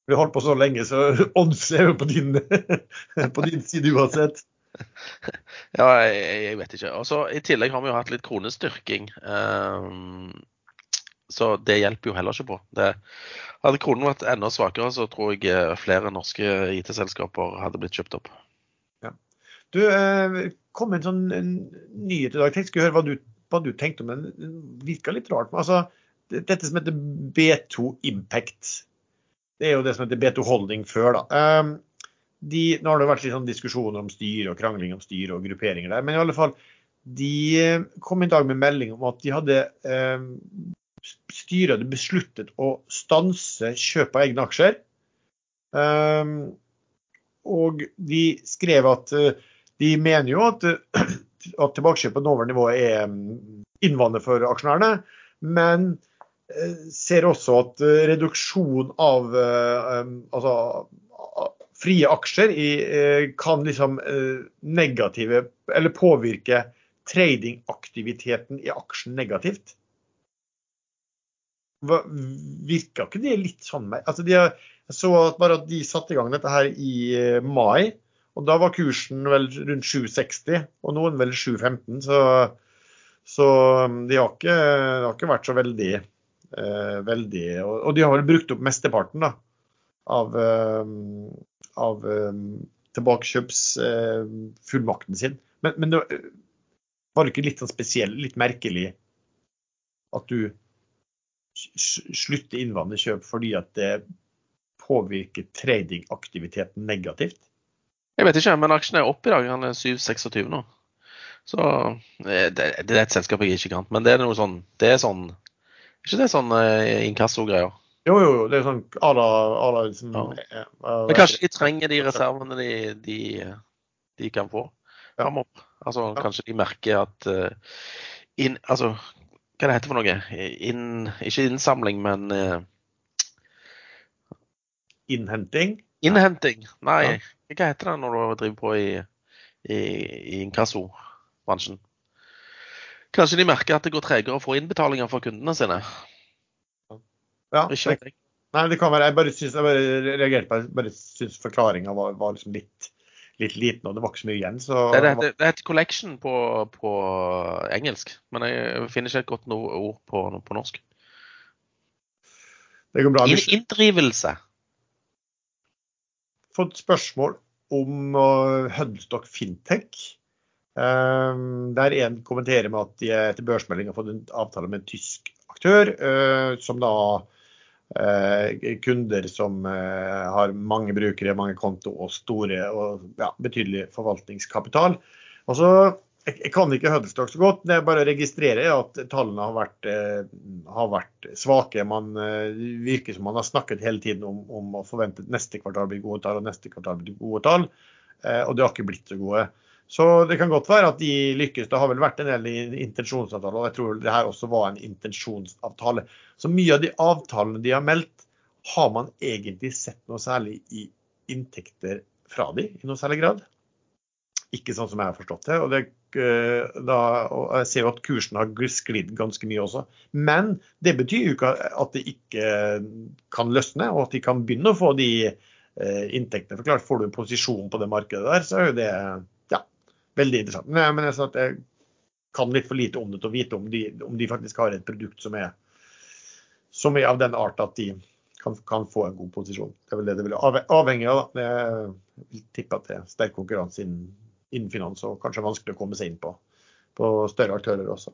Vi har holdt på så lenge, så odds er jo på din, på din side uansett. ja, jeg, jeg, vet ikke. Og så I tillegg har vi jo hatt litt kronestyrking. Um, Så det hjelper jo heller ikke på. Det, hadde kronen vært enda svakere, så tror jeg eh, flere norske IT-selskaper hadde blitt kjøpt opp. Ja. Du, eh, kom en sånn en nyhet i dag. Jeg skulle høre hva du, hva du tenkte om den. Den virka litt rart. Men altså, dette som heter B2 Impact. Det er jo det som heter B2 Holding før, da. Um, de, nå har det vært litt sånn diskusjoner om styre og krangling om styre og grupperinger der. Men i alle fall, de eh, kom i dag med melding om at de hadde eh, styret hadde besluttet å stanse kjøp av egne aksjer. Um, og de skrev at uh, de mener jo at, at tilbakekjøp på nåværende nivå er innvandrer for aksjonærene, men uh, ser også at reduksjon av um, altså, frie aksjer i, kan liksom negative, eller påvirke tradingaktiviteten i aksjen negativt. Virka ikke det litt sånn altså Jeg så at bare at de satte i gang dette her i eh, mai. Og da var kursen vel rundt 7,60, og noen vel 7,15. Så, så um, de har ikke, har ikke vært så veldig, eh, veldig og, og, de har vel brukt opp mesteparten da, av, eh, av eh, tilbakekjøpsfullmakten sin. Men, men det, var det ikke litt sånn spesiell, litt merkelig at du slutter innvandrerkjøp fordi at det påvirker tradingaktiviteten negativt? Jeg vet ikke, men aksjen er opp i dag. Han er 7,26 nå. Så eh, det, det, er et selskap jeg ikke kan. Men det er noe sånn Det er sånn Ikke det sånn inkassogreier? inkasso-greier? Jo, jo, det er sånn à la liksom, ja. Eh, men kanskje de trenger de reservene de, de, de kan få framover? Altså, ja. Kanskje de merker at uh, inn, altså, hva det heter for noe? In, ikke innsamling, men uh, Innhenting? Innhenting. Nei, ja. hva heter det når du driver på i, i, i inkassobransjen? Kanskje de merker at det går tregere å få innbetalinger fra kundene sine? Ja, det, nei, det kan være. Jeg bare, synes, jeg bare reagerte på Jeg bare syns forklaringa var, var liksom litt litt liten, og det var ikke så mye igjen. Så det, det, det heter collection på, på, engelsk, men jeg finner ikke et godt ord på, på norsk. Det går bra. Inndrivelse. Fått spørsmål om uh, Huddlestock Fintech. Um, der en kommenterer med at de etter børsmelding har fått en avtale med en tysk aktør, uh, som da Eh, kunder som eh, har mange brukere, mange konto og store og ja, betydelig forvaltningskapital. Og så, jeg, jeg kan ikke Huddlestock så godt, det er bare å registrere at tallene har vært, eh, har vært svake. Man virker som man har snakket hele tiden om, om å forvente neste kvartal blir gode tall og neste kvartal blir gode tall, og det har ikke blitt så gode. Så det kan godt være at de lykkes. Det har vel vært en del intensjonsavtaler, og jeg tror det her også var en intensjonsavtale. Så mye av de avtalene de har meldt, har man egentlig sett noe særlig i inntekter fra de i noe særlig grad. Ikke sånn som jeg har forstått det. Og, det, eh, da, og jeg ser jo at kursen har sklidd ganske mye også. Men det betyr jo ikke at det ikke kan løsne, og at de kan begynne å få de eh, inntektene. For klart, Får du en posisjon på det markedet der, så er jo det ja, veldig interessant. Men jeg, sånn jeg kan litt for lite om det til å vite om de, om de faktisk har et produkt som er, som er av den art at de kan, kan, få en god posisjon. Det er vel det det vil avhenge av. Da. Jeg vil tippe at det er sterk konkurranse innen, innen finans og kanskje vanskelig å komme seg inn på, på større aktører også.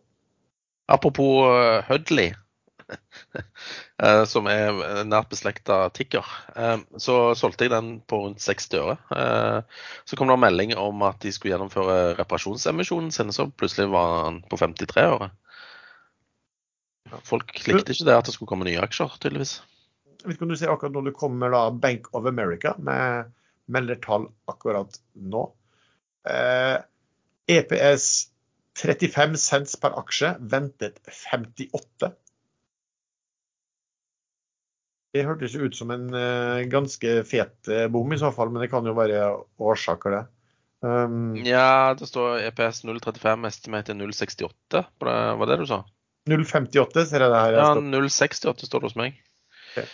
Apropos uh, Hudley, Eh, som er nært beslekta Tikker. Eh, så solgte jeg den på rundt 60 øre. Eh, så kom det en melding om at de skulle gjennomføre reparasjonsemisjonen sin, så plutselig var den på 53 øre. Folk likte ikke det at det skulle komme nye aksjer, tydeligvis. Jeg vet ikke om du ser akkurat når det kommer da Bank of America med meldertall akkurat nå. EPS 35 cents per aksje, ventet 58. Det hørtes ut som en uh, ganske fet uh, bom i så fall, men det kan jo være årsaker, det. Um, ja, det står EPS 035, estimatet 068. Var det det du sa? 058 ser jeg det her. Ja, 068 står det hos meg. Okay.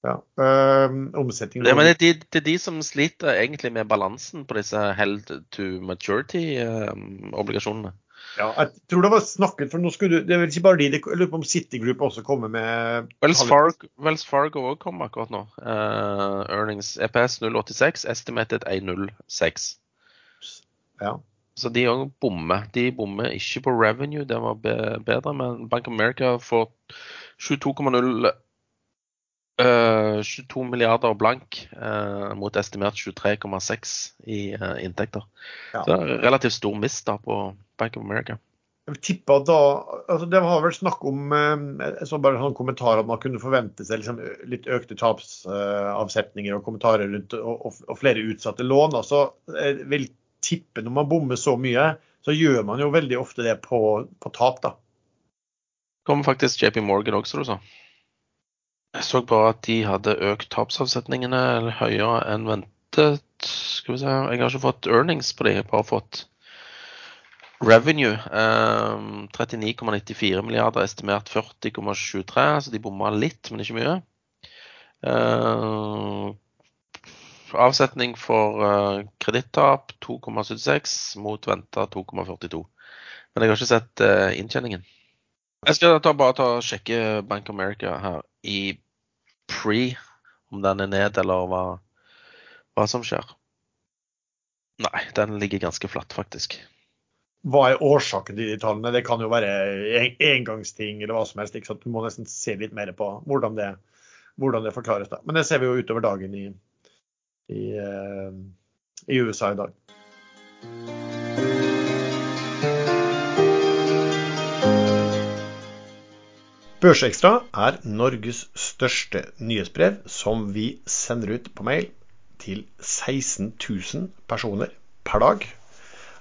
Ja, um, omsetning det, men det, det, det, er de som sliter egentlig med balansen på disse held to maturity-obligasjonene. Um, Ja, jeg tror det var snakket, for nå skulle du Det er vel ikke bare de, jeg lurer på om City Group også kommer med Wells Fargo, Wells Fargo også kommer akkurat nå. Uh, earnings EPS 086, estimated 106. Ja. Så de òg bommer. De bommer ikke på revenue, det var bedre, men Bank of America får 22,0 Uh, 22 milliarder blank uh, mot estimert 23,6 i uh, inntekter. Ja. Så det er relativt stor mist da på Bank of America. Jeg tipper da, altså Det var vel snakk om jeg så bare en kommentar at man kunne forvente seg liksom, litt økte tapsavsetninger og kommentarer rundt og, og, og, flere utsatte lån. altså jeg vil tippe Når man bommer så mye, så gjør man jo veldig ofte det på, på tap. da. Kommer faktisk JP Morgan også, du sa? Jeg så bare at de hadde økt tapsavsetningene høyere enn ventet. Skal vi se, Jeg har ikke fått earnings på de, jeg har bare fått revenue. Eh, 39,94 milliarder, estimert 40,23, så de bomma litt, men ikke mye. Eh, avsetning for eh, kredittap 2,76 mot venta 2,42. Men jeg har ikke sett eh, inntjeningen. Jeg skal ta, bare ta og sjekke Bank America her i pre, om den er ned, eller hva, hva som skjer. Nei, den ligger ganske flatt, faktisk. Hva er årsaken til de tallene? Det kan jo være engangsting eller hva som helst. Ikke sant? Du må nesten se litt mer på hvordan det, hvordan det forklares. Da. Men det ser vi jo utover dagen i, i, uh, i USA i dag. Børsekstra er Norges største nyhetsbrev som vi sender ut på mail til 16 000 personer per dag.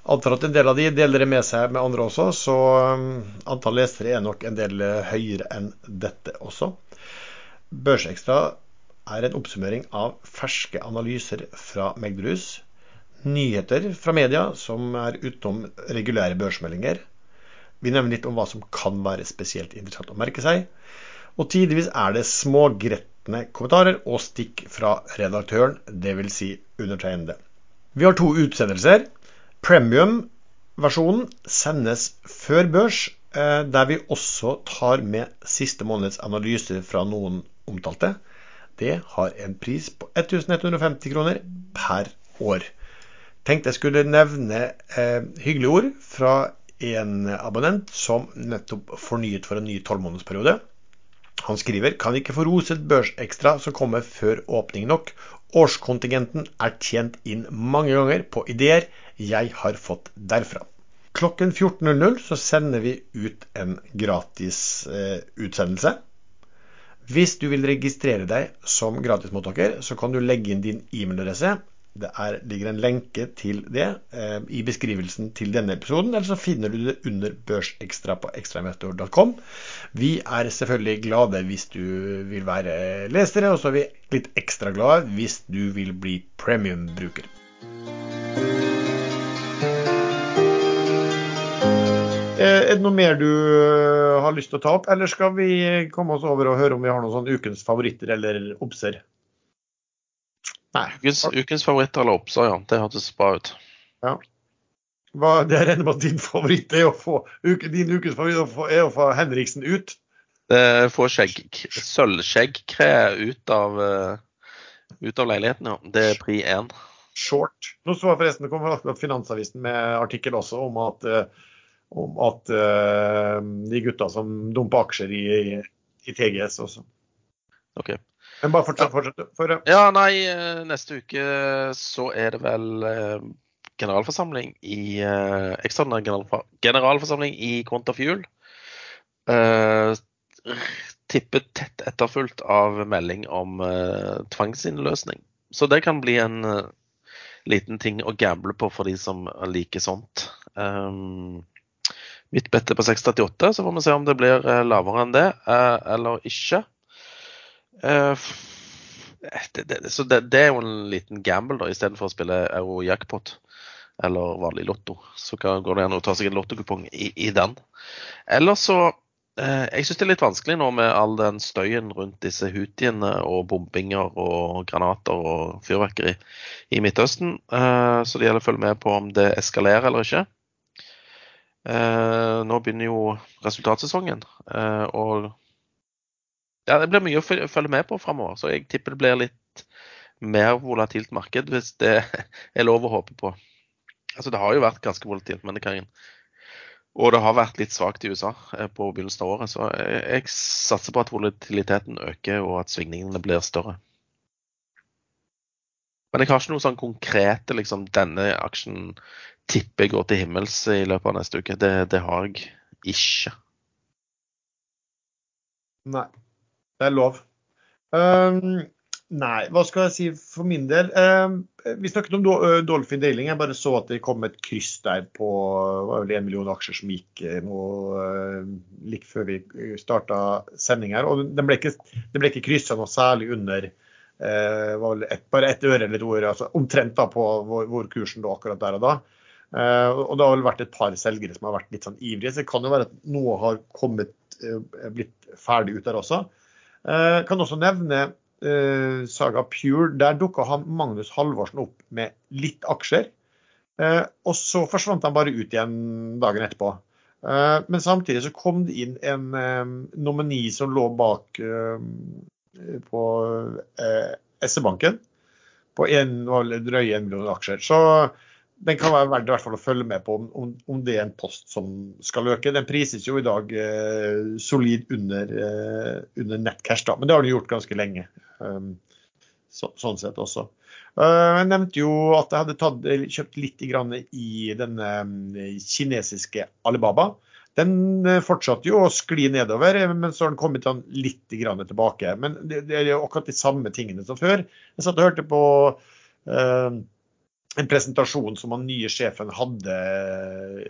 Antar at en del av de deler det med seg med andre også, så um, antall lesere er nok en del uh, høyere enn dette også. Børsekstra er en oppsummering av ferske analyser fra Megderhus, nyheter fra media som er utenom regulære børsmeldinger, vi nevner litt om hva som kan være spesielt interessant å merke seg. Og tidvis er det smågretne kommentarer og stikk fra redaktøren, dvs. Si undertegnede. Vi har to utsendelser. Premium-versjonen sendes før børs, eh, der vi også tar med siste måneds analyser fra noen omtalte. Det har en pris på 1150 kroner per år. Tenkte jeg skulle nevne eh, hyggelige ord fra en abonnent som nettopp fornyet for en ny tolvmånedersperiode. Han skriver kan ikke få roset børsekstra som kommer før åpning nok. Årskontingenten er tjent inn mange ganger på ideer jeg har fått derfra. Klokken 14.00 så sender vi ut en gratis eh, utsendelse. Hvis du vil registrere deg som gratismottaker, så kan du legge inn din e-mailadresse det er, ligger en lenke til det eh, i beskrivelsen til denne episoden, eller så finner du det under børsekstra på ekstrainvestor.com. Vi er selvfølgelig glade hvis du vil være lesere, og så er vi litt ekstra glade hvis du vil bli premium-bruker. Eh, er det noe mer du eh, har lyst til å ta opp, eller skal vi komme oss over og høre om vi har noen sånn ukens favoritter eller obser? Nei. Ukens, ukens favoritt eller oppsag, ja. Det hørtes bra ut. Ja. Hva, det er regner med at din favoritt er å få din ukens favoritt er å få Henriksen ut? Få sølvskjeggkre ut av, uh, ut av leiligheten, ja. Det er pri én. Short. Nå så forresten det kom Finansavisen med artikkel også om at, uh, om at uh, de gutta som dumper aksjer i, i TGS også. Okay. Men bare fortsett. fortsett for, ja, nei, eh, neste uke så er det vel eh, generalforsamling i eh, Ekstraordinær generalforsamling i Quantafuel. Eh, tippet tett etterfulgt av melding om eh, tvangsinnløsning. Så det kan bli en uh, liten ting å gamble på for de som liker sånt. Um, mitt bette på 638, så får vi se om det blir lavere enn det eller ikke. Uh, det, det, så det, det, er jo en liten gamble, da, istedenfor å spille euro-jackpot eller vanlig lotto. Så går det an å ta seg en lottokupong i, i den. Eller så eh, Jeg syns det er litt vanskelig nå med all den støyen rundt disse houthiene og bombinger og granater og fyrverkeri i Midtøsten. Eh, så det gjelder å følge med på om det eskalerer eller ikke. Eh, nå begynner jo resultatsesongen, eh, og ja, det blir mye å følge med på framover. Så jeg tipper det blir litt mer volatilt marked, hvis det er lov å håpe på. Altså, det har jo vært ganske volatilt, men det kan og det har vært litt svakt i USA eh, på begynnelsen av året. Så jeg, satser på at volatiliteten øker, og at svingningene blir større. Men jeg har ikke noe sånn konkrete liksom, Denne aksjen tipper jeg går til himmels i løpet av neste uke. Det, det har jeg ikke. Nei. Det er lov. Um, nei, hva skal jeg si for min del? Um, vi snakket om Dolphin Dealing. Jeg bare så at det kom et kryss der på var vel 1 million aksjer som gikk nå uh, like før vi starta sending her. Og det ble ikke, ble ikke kryssa noe særlig under uh, var et, bare ett øre eller to øre, altså omtrent da på hvor, hvor kursen lå akkurat der og da. Uh, og det har vel vært et par selgere som har vært litt sånn ivrige, så det kan jo være at noe har kommet, uh, blitt ferdig ut der også. Uh, kan også nevne Saga Pure. Der dukka Magnus Halvorsen opp med litt aksjer. og så forsvant han bare ut igjen dagen etterpå. men samtidig så kom det inn en nomini som lå bak på SE-banken på en, drøye 1 million aksjer. Så den kan være verdt i hvert fall å følge med på om, om, det er en post som skal øke. Den prises jo i dag eh, solid under, eh, under nettcash, da, men det har den gjort ganske lenge. Um, så, sånn sett også. Uh, jeg nevnte jo at jeg hadde tatt, kjøpt litt i denne um, kinesiske Alibaba. Den uh, fortsatte jo å skli nedover, men så har den kommet litt tilbake. Men det, det er jo akkurat de samme tingene som før. Jeg satt og hørte på uh, en presentasjon som den nye sjefen hadde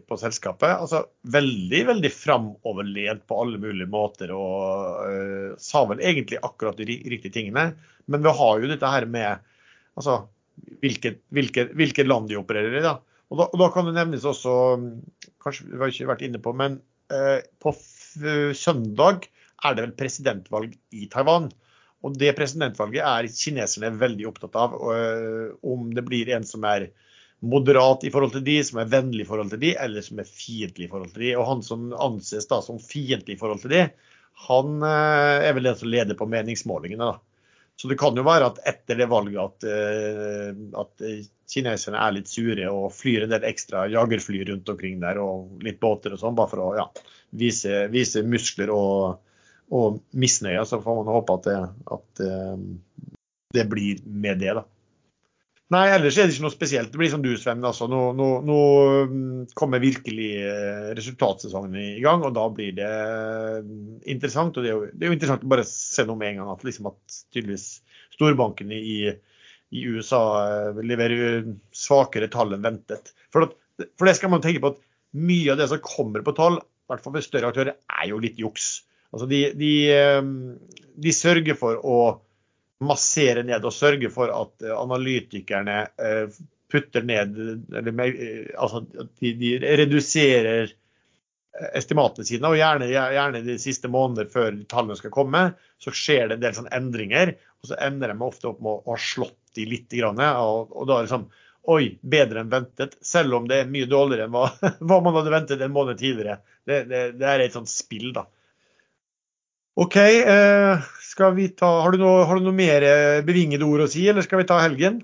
på selskapet. altså Veldig veldig framoverlent på alle mulige måter og uh, sa vel egentlig akkurat de riktige tingene. Men vi har jo dette her med altså, hvilket, hvilket, hvilket land de opererer i. da. Og da, og da, kan det nevnes også, kanskje vi har ikke vært inne på, men uh, på søndag er det vel presidentvalg i Taiwan. Og det presidentvalget er kineserne veldig opptatt av. Øh, om det blir en som er moderat i forhold til de, som er vennlig i forhold til de, eller som er fiendtlig i forhold til de. Og han som anses da som fiendtlig i forhold til de, han øh, er vel den som leder på meningsmålingene. da. Så det kan jo være at etter det valget at, øh, at kineserne er litt sure og flyr en del ekstra jagerfly rundt omkring der og litt båter og sånn, bare for å ja, vise, vise muskler og og misnøye, så får man håpe at det, at eh, det blir med det. da. Nei, ellers er det ikke noe spesielt. Det blir som du, Sven. Altså, nå, nå, nå, mm, kommer virkelig eh, resultatsesongen i gang, og da blir det mm, interessant. og Det er jo, det er jo interessant å bare se noe med en gang at, liksom at tydeligvis storbankene i, i, USA eh, leverer svakere tall enn ventet. For, at, for det skal man tenke på at mye av det som kommer på tall, i hvert fall for større aktører, er jo litt juks. Altså de, de, ehm, de, sørger for å massere ned og sørge for at eh, analytikerne eh, putter ned eh, Altså de, de reduserer estimatene sine, og gjerne, gjerne, de siste måneder før tallene skal komme, så skjer det en del sånne endringer. Og så ender de ofte opp med å ha slått de litt. Og, og da er det sånn Oi, bedre enn ventet. Selv om det er mye dårligere enn hva, hva man hadde ventet en måned tidligere. Det, det, det er et sånt spill, da. OK, eh, skal vi ta Har du noe, har du noe mer eh, bevingede ord å si, eller skal vi ta helgen?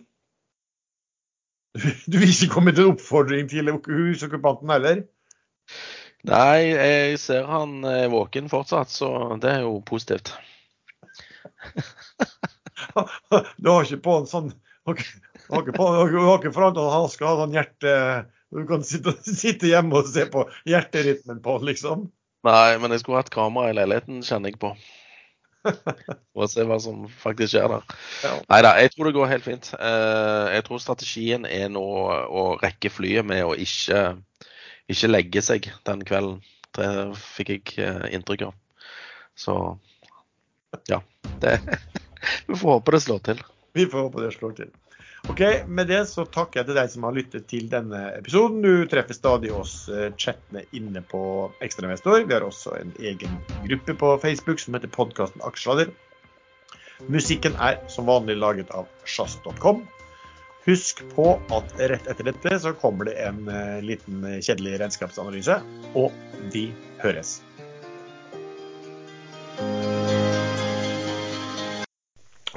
Du vil ikke komme til en oppfordring til husokkupanten heller? Nei, jeg ser han er våken fortsatt, så det er jo positivt. du har ikke på en sånn Du har ikke, på, du har ikke han skal ha sånn hjerte Du kan sitte, sitte hjemme og se på hjerterytmen på han, liksom? Nei, men jeg skulle hatt kamera i leiligheten, kjenner jeg på. For å se hva som faktisk skjer der. Ja. Nei da, jeg tror det går helt fint. Eh, jeg tror strategien er nå å rekke flyet med å ikke, ikke legge seg den kvelden. Det fikk jeg eh, inntrykk av. Så ja. Det, vi får håpe det slår til. Vi får håpe det slår til. Ok, Med det så takker jeg til deg som har lyttet til denne episoden. Du treffer stadig oss eh, chattene inne på Ekstrainvestor. Vi har også en egen gruppe på Facebook som heter podkasten Aksjesladder. Musikken er som vanlig laget av sjazz.com. Husk på at rett etter dette så kommer det en uh, liten kjedelig regnskapsanalyse, og vi høres.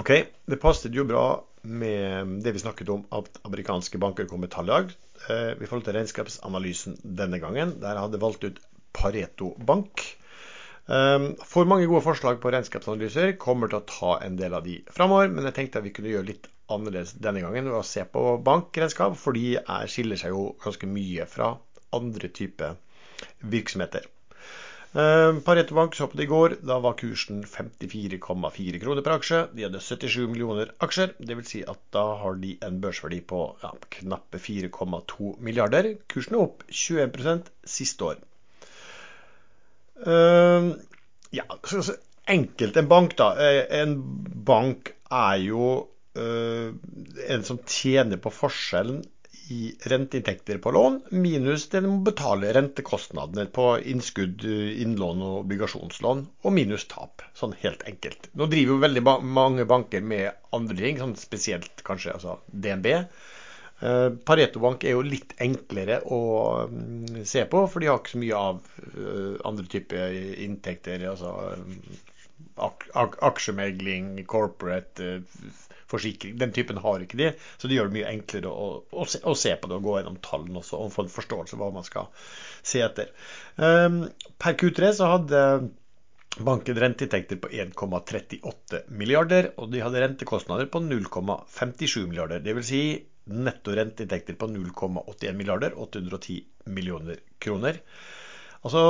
Ok, det passet jo bra med det vi snakket om at amerikanske banker kom med tallag. Uh, I forhold til regnskapsanalysen denne gangen, der jeg hadde valgt ut Pareto Bank. Um, for mange gode forslag på regnskapsanalyser. Kommer til å ta en del av de framover, men jeg tenkte at vi kunne gjøre litt annerledes denne gangen ved å se på bankregnskap, for de skiller seg jo ganske mye fra andre typer virksomheter. Uh, Pareto Bank så på det i går. Da var kursen 54,4 kroner per aksje. De hadde 77 millioner aksjer. Dvs. Si at da har de en børsverdi på ja, knappe 4,2 milliarder. Kursen er opp 21% siste år. Uh, ja, enkelt en bank, da. Eh, en bank er jo en som tjener på forskjellen i renteinntekter på lån, minus det de må betale rentekostnadene på innskudd, innlån og obligasjonslån, og minus tap. Sånn helt enkelt. Nå driver jo veldig mange banker med andre ting, sånn spesielt kanskje altså DNB. Eh, Pareto Bank er jo litt enklere å mm, se på, for de har ikke så mye av eh, andre typer inntekter. altså ak aksjemegling, corporate, eh, forsikring. Den typen har ikke de, så det gjør det mye enklere å, å, se, å se, på det og gå gjennom tallene også, og få en forståelse av hva man skal se etter. Um, per Q3 så hadde banken renteinntekter på 1,38 milliarder, og de hadde rentekostnader på 0,57 milliarder. Dvs. Si netto renteinntekter på 0,81 milliarder, 810 millioner kroner. Altså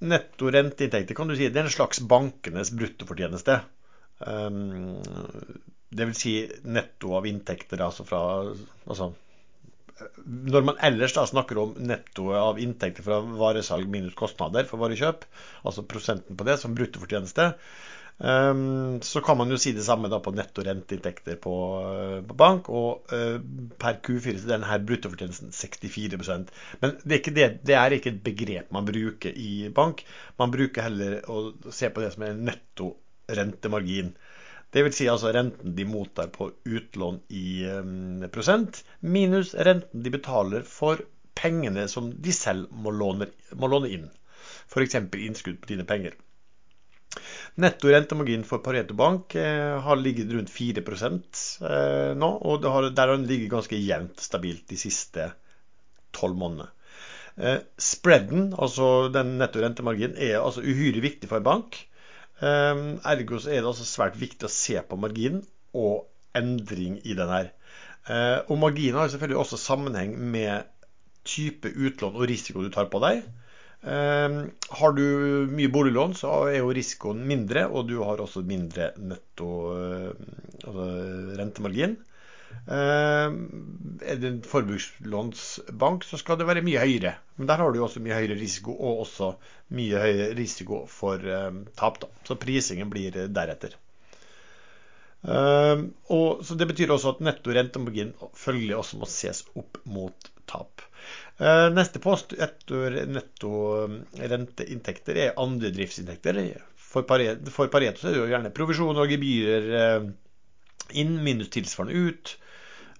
netto renteinntekter kan du si det er en slags bankenes bruttofortjeneste. Um, det vil si netto av inntekter altså fra altså, Når man ellers da snakker om netto av inntekter fra varesalg minus kostnader for varekjøp, altså prosenten på det som bruttofortjeneste, Um, så kan man jo si det samme da på netto renteinntekter på, uh, på, bank. Og uh, per Q4 så er denne bruttofortjenesten 64% Men det er, det, det er, ikke et begrep man bruker i bank. Man bruker heller å se på det som er netto rentemargin. Dvs. Si altså renten de mottar på utlån i um, prosent, minus renten de betaler for pengene som de selv må låne, må låne inn. F.eks. innskudd på dine penger. Netto rentemargin for Pareto Bank eh, har ligget rundt 4 eh, nå, og har, der har den ligget ganske jevnt stabilt de siste tolv månedene. Eh, spreaden, altså den netto rentemarginen, er altså uhyre viktig for en bank. Eh, ergo så er det altså svært viktig å se på marginen og endring i den her. Eh, og marginen har selvfølgelig også sammenheng med type utlån og risiko du tar på deg. Ehm, har du mye boliglån, så er jo risikoen mindre, og du har også mindre netto eh, altså rentemargin. Ehm, er det en forbrukslånsbank, så skal det være mye høyere. Men der har du også mye høyere risiko, og også mye høyere risiko for um, tap. Da. Så prisingen blir deretter. Um, og, så Det betyr også at netto rentemargin følgelig også må ses opp mot tap. Eh, neste post etter netto eh, renteinntekter er andre driftsinntekter. For Pareto, er det jo gjerne provisjoner og gebyrer eh, inn minus tilsvarende ut.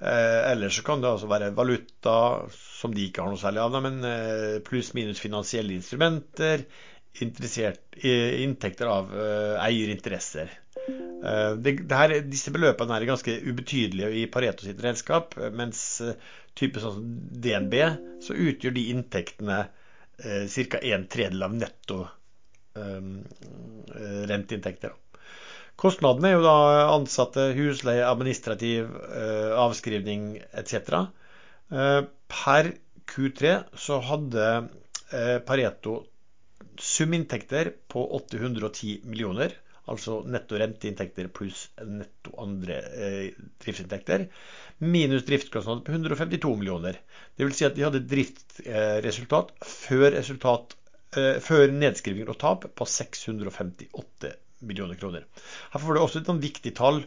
eller så kan det altså være valuta, som de ikke har noe særlig av, men pluss minus finansielle instrumenter. Inntekter av eierinteresser. Det, det her, disse beløpene er ganske ubetydelige i Pareto sitt redskap, mens type sånn som DNB, så utgjør de inntektene eh, ca. en tredjedel av netto eh, renteinntekter. Kostnadene er jo da ansatte, husleie, administrativ, eh, avskrivning etc. Eh, per Q3 så hadde eh, Pareto suminntekter på 810 millioner altså netto renteinntekter pluss netto andre eh, driftsinntekter, minus driftskostnader på 152 millioner. Dvs. Si at de hadde driftsresultat før, resultat, eh, før nedskriving og tap på 658 millioner kroner. Her får du også et viktig tall,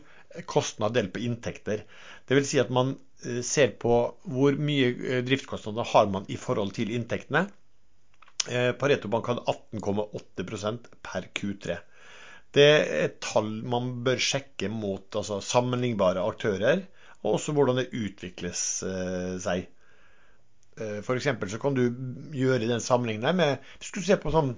kostnad delt på inntekter. Dvs. Si at man eh, ser på hvor mye eh, driftskostnader har man i forhold til inntektene. Eh, Pareto Bank hadde 18,8% per Q3. Det er et tall man bør sjekke mot altså, sammenlignbare aktører. og også hvordan det utvikles seg. For så kan du gjøre den sammenligningen med Hvis du ser på sånn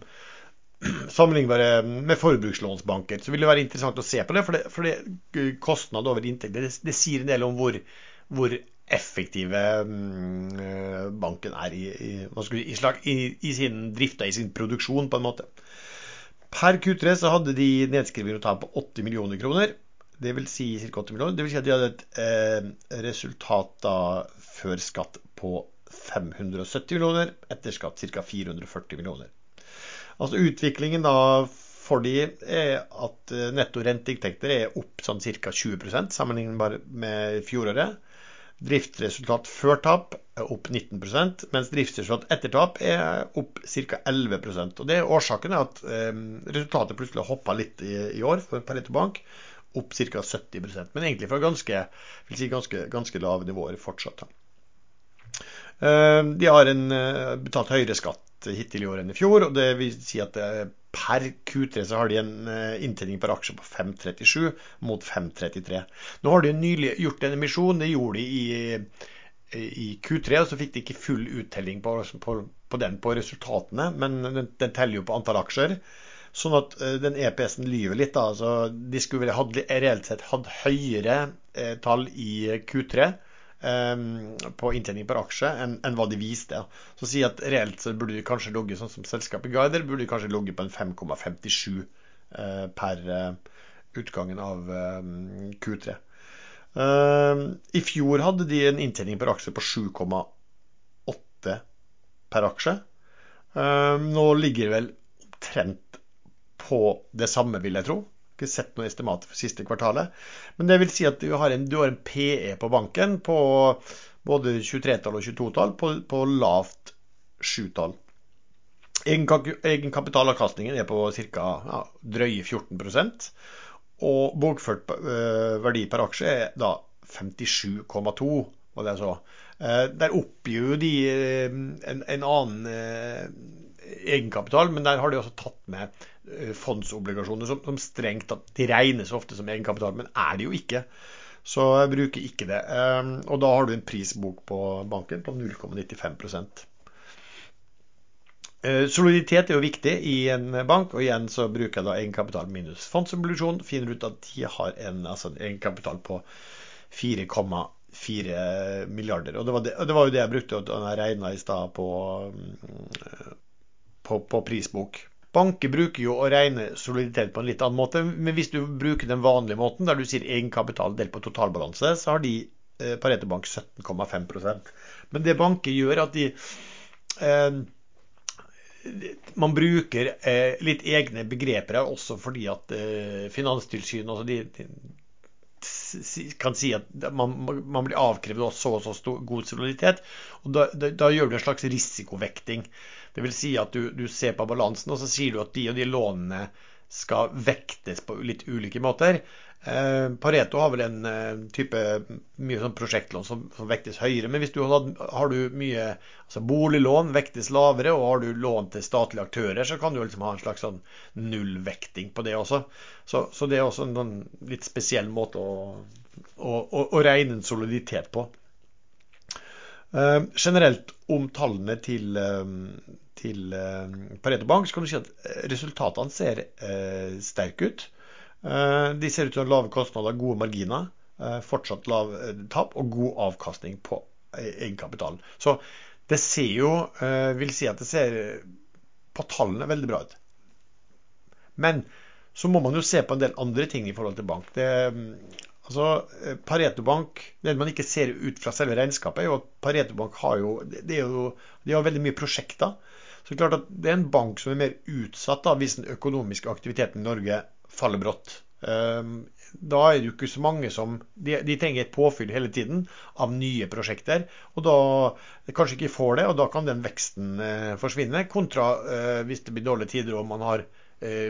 sammenlignbare med forbrukslånsbanker, så vil det være interessant å se på det. For det, for det kostnad over inntekt det, det, sier en del om hvor, hvor effektive mm, banken er i, i, i, slag, i, sin drift og i sin produksjon, på en måte. Per Q3 så hadde de nedskriving og tap på 80 millioner kroner. Det vil si ca. 80 millioner. Det vil si at de hadde et eh, resultat da før skatt på 570 millioner, etter skatt ca. 440 millioner. Altså Utviklingen da for de er at eh, netto renteinntekter er opp sånn ca. 20% sammenlignet med fjoråret. Driftsresultat før tap er opp 19% mens driftsresultat etter tap er opp ca. 11% og det er Årsaken er at eh, resultatet plutselig har hoppa litt i, år for Pareto Bank, opp ca. 70% Men egentlig fra ganske, si ganske, ganske lave nivåer fortsatt. Eh, de har en, betalt høyere skatt hittil i år enn i fjor. og Det vil si at per Q3 så har de en eh, inntjening per aksje på 5,37 mot 5,33. Nå har de nylig gjort en emisjon. Det gjorde de i, i Q3, og så fikk de ikke full uttelling på, på, på den på resultatene, men den, den, teller jo på antall aksjer. Sånn at den EPS-en lyver litt. da, altså De skulle vel reelt sett hatt høyere uh, tall i Q3 Ehm, på inntjening per aksje enn, enn hva de viste. Så si at reelt så burde de kanskje ligget sånn som selskapet guider, burde de kanskje ligget på en 5,57 eh, per eh, utgangen av ehm, Q3. Ehm, I fjor hadde de en inntjening per aksje på 7,8 per aksje. Nå ligger det vel omtrent på det samme, vil jeg tro ikke sett noe estimat for siste kvartalet. Men det vil si at du har en, du har en PE på banken på både 23-tall og 22-tall på, på, lavt 7-tall. Egenkapitalavkastningen er på ca. Ja, drøye 14% og bokført uh, verdi per aksje er da 57,2, og det er så. Uh, der oppgir jo de uh, en, en, annen egenkapital, men der har de også tatt med eh, fondsobligasjoner som, som strengt tatt De regnes ofte som egenkapital, men er det jo ikke. Så jeg bruker ikke det. Ehm, og da har du en prisbok på banken på 0,95 eh, Soliditet er jo viktig i en bank, og igjen så bruker jeg da egenkapital minus fondsobligasjon. Finner ut at de har en, altså en egenkapital på 4,4 milliarder. Og det var, det, det var, jo det jeg brukte da jeg regna i stad på, mm, på, på prisbok. Banker bruker jo å regne soliditet på en litt annen måte, men hvis du bruker den vanlige måten, der du sier egenkapital delt på totalbalanse, så har de eh, Pareto Bank 17,5% Men det banker gjør, at de eh, man bruker eh, litt egne begreper her også fordi at eh, Finanstilsynet altså de, de, kan si at man, man blir avkrevd så og så stor, god soliditet. og da, da, da, gjør du en slags risikovekting. Det vil si at du, du, ser på balansen, og så sier du at de og de lånene skal vektes på litt ulike måter. Eh, Pareto har vel en eh, type mye sånn prosjektlån som, som, vektes høyere. Men hvis du har, har du mye altså boliglån vektes lavere, og har du lån til statlige aktører, så kan du liksom ha en slags sånn nullvekting på det også. Så, så det er også en sånn litt spesiell måte å, å, å, å regne en soliditet på. Eh, generelt om tallene til, uh, til uh, Pareto Bank, så kan du si at resultatene ser sterke ut. de ser ut til å ha lave kostnader, gode marginer, fortsatt lav tap og god avkastning på egenkapitalen. Så det ser jo Vil si at det ser på tallene veldig bra ut. Men så må man jo se på en del andre ting i forhold til bank. Det, Altså, eh, Pareto Bank, Det man ikke ser ut fra selve regnskapet, er jo at Pareto Bank har jo, det er jo de har veldig mye prosjekter. Så det er klart at det er en bank som er mer utsatt da, hvis den økonomiske aktiviteten i Norge faller brått. Ehm, da er det jo ikke så mange som De, de trenger et påfyll hele tiden av nye prosjekter. Og da kanskje ikke får det, og da kan den veksten eh, forsvinne. Kontra eh, hvis det blir dårlige tider og man har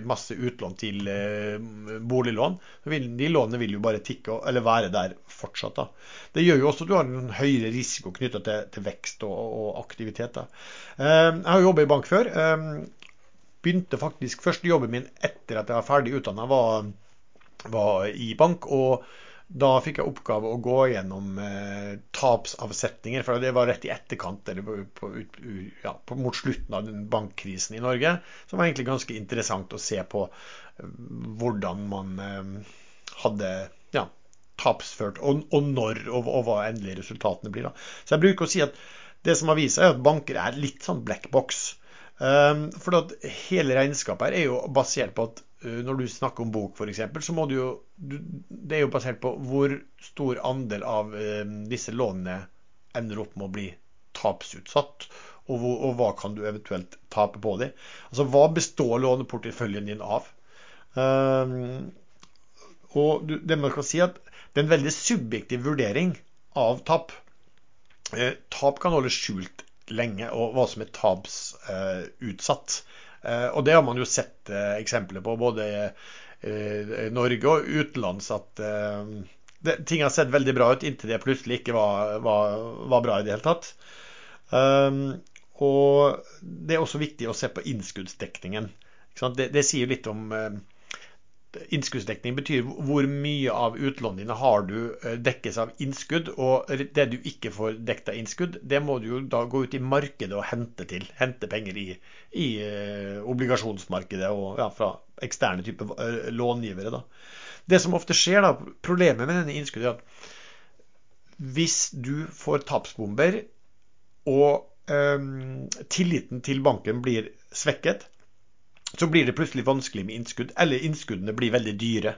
masse utlån til eh, boliglån. De lånene vil jo bare tikke, eller være der fortsatt. Da. Det gjør jo også at du har en høyere risiko knytta til, til, vekst og, og aktivitet. Da. Eh, jeg har jobbet i bank før. Begynte faktisk Første jobben min etter at jeg var ferdig utdanna, var, var, i bank. og Da fikk jeg oppgave å gå gjennom eh, tapsavsetninger, for det var rett i etterkant, eller på, på, ja, på, mot slutten av den bankkrisen i Norge. Som var egentlig ganske interessant å se på eh, hvordan man eh, hadde ja, tapsført, og, og når, og, og, hva endelig resultatene blir. Da. Så jeg bruker å si at det som har vist seg, er at banker er litt sånn black box. Um, for hele regnskapet her er jo basert på at når du snakker om bok f.eks., så må du jo du, Det er jo basert på hvor stor andel av eh, disse lånene ender opp med å bli tapsutsatt. Og, hvor, og, hva kan du eventuelt tape på dem. Altså hva består låneporteføljen din av? Um, og du, det man kan si at det er en veldig subjektiv vurdering av tap. Eh, tap kan holdes skjult lenge, og hva som er tapsutsatt. Eh, og det har man jo sett eh, eksempler på både i Norge og utenlands. at det, ting har sett veldig bra ut inntil det plutselig ikke var, var, var bra i det hele tatt. Um, og det er også viktig å se på innskuddsdekningen. Det, det, sier litt om Innskuddsdekning betyr hvor mye av utlånene dine har du eh, dekkes av innskudd. Og det du ikke får dekket av innskudd, det må du jo da gå ut i markedet og hente til. Hente penger i, i uh, obligasjonsmarkedet og ja, fra eksterne typer uh, långivere. Da. Det som ofte skjer, da, problemet med denne innskuddet, er at hvis du får tapsbomber og øhm, tilliten til banken blir svekket, så blir det plutselig vanskelig med innskudd, eller innskuddene blir veldig dyre.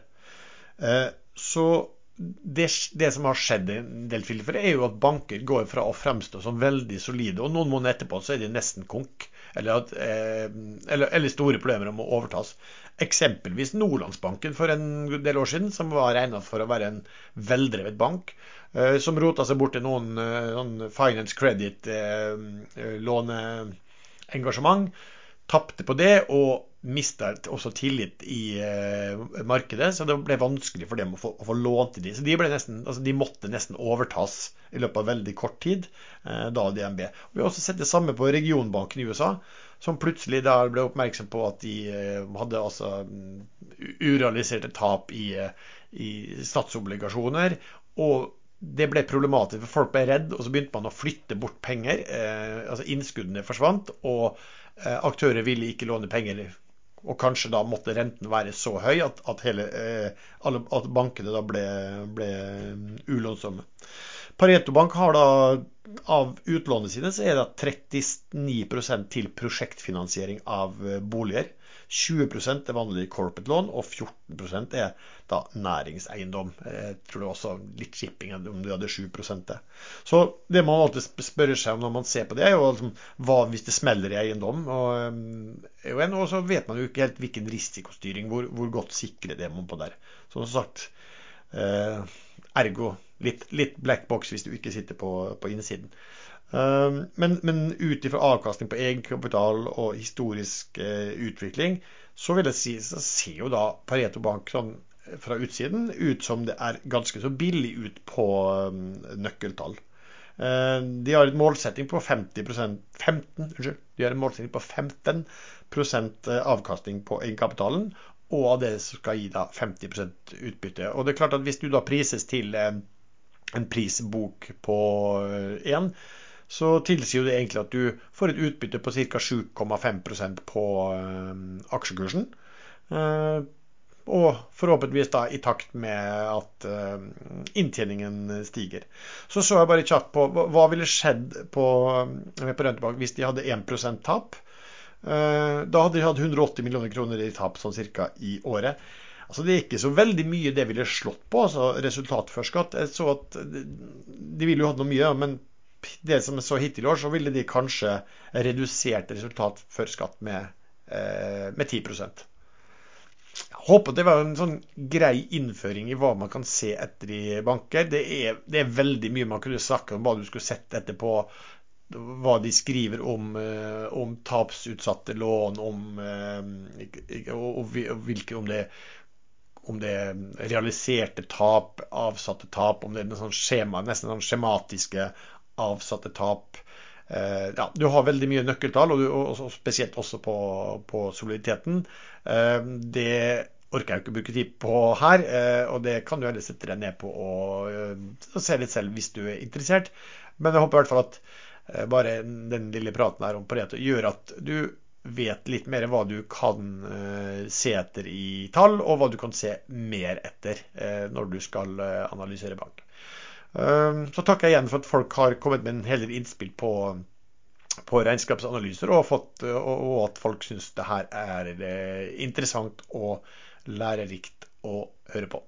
Eh, så det, det, som har skjedd i en del tilfeller, er jo at banker går fra å fremstå som veldig solide, og noen måneder etterpå så er de nesten konk. Eller, at, eh, eller, eller store problemer om å overtas. Eksempelvis Nordlandsbanken for en del år siden, som var regnet for å være en veldrevet bank. Eh, som rota seg bort til noen noen finance credit låneengasjement tapte på det og mista også tillit i eh, markedet. Så det ble vanskelig for dem å få, å få lånt de. Så de, nesten, altså de, måtte nesten overtas i løpet av veldig kort tid, eh, da DNB. Vi har også sett det samme på regionbanken i USA, som plutselig da ble oppmerksom på at de eh, hadde altså mm, urealiserte tap i, eh, i statsobligasjoner. og det ble problematisk, for folk ble redd, og så begynte man å flytte bort penger. Eh, altså Innskuddene forsvant, og aktører ville ikke låne penger. Og kanskje da måtte renten være så høy at, at, hele, eh, at bankene da ble, ble ulånsomme. Pareto Bank har da av utlånene sine så er det 39% til prosjektfinansiering av eh, boliger. 20 er vanlig corporate lån, og 14 er da næringseiendom. Jeg tror det var også litt shipping om du hadde 7 det. Så det man alltid spør seg om når man ser på det, er jo liksom, hva hvis det smeller i eiendom? Og, eh, og så vet man jo ikke helt hvilken risikostyring, hvor, hvor godt sikre det er man på der. Så som sagt, eh, ergo litt, litt, black box hvis du ikke sitter på, på innsiden. Ehm, men, men ut ifra avkastning på egenkapital og historisk eh, utvikling, så vil jeg si, så ser jo da Pareto Bank sånn eh, fra utsiden ut som det er ganske så billig ut på um, nøkkeltall. Uh, de har en målsetting på 50 15, unnskyld, de har en målsetting på 15 avkastning på egenkapitalen, og av det skal gi da 50% utbytte. Og det er klart at Hvis du da prises til en prisbok på én, så tilsier det egentlig at du får et utbytte på ca. 7,5% på øh, aksjekursen. Uh, og forhåpentligvis da i takt med at uh, inntjeningen stiger. Så så jeg bare kjapt på hva ville skjedd på, på Røntebank hvis de hadde 1 tap. Da hadde de hatt 180 millioner kroner i tap sånn cirka i året. Altså Det er ikke så veldig mye det ville slått på, altså resultat. Jeg så at de ville jo hatt noe mye, men det som er så hittil i år, så ville de kanskje redusert resultat før skatt med, eh, med 10 jeg håper det var en sånn grei innføring i hva man kan se etter i banker. Det er, det er veldig mye man kunne snakke om hva du skulle sett etter på hva de skriver om, eh, om tapsutsatte lån, om, eh, og, hvilke, om det om det er realiserte tap, avsatte tap, om det er sånn skjema, nesten sånn skjematiske avsatte tap. Eh, ja, du har veldig mye nøkkeltall, og, du, og spesielt også på, på soliditeten. Eh, det orker jeg ikke å bruke tid på her. Og det kan du heller sette deg ned på og se litt selv hvis du er interessert. Men jeg håper i hvert fall at bare den lille praten her om Pareto gjør at du vet litt mer hva du kan se etter i tall, og hva du kan se mer etter når du skal analysere bank. Så takker jeg igjen for at folk har kommet med en hel del innspill på på regnskapsanalyser, og, fått, og at folk syns det her er interessant og lærerikt å høre på.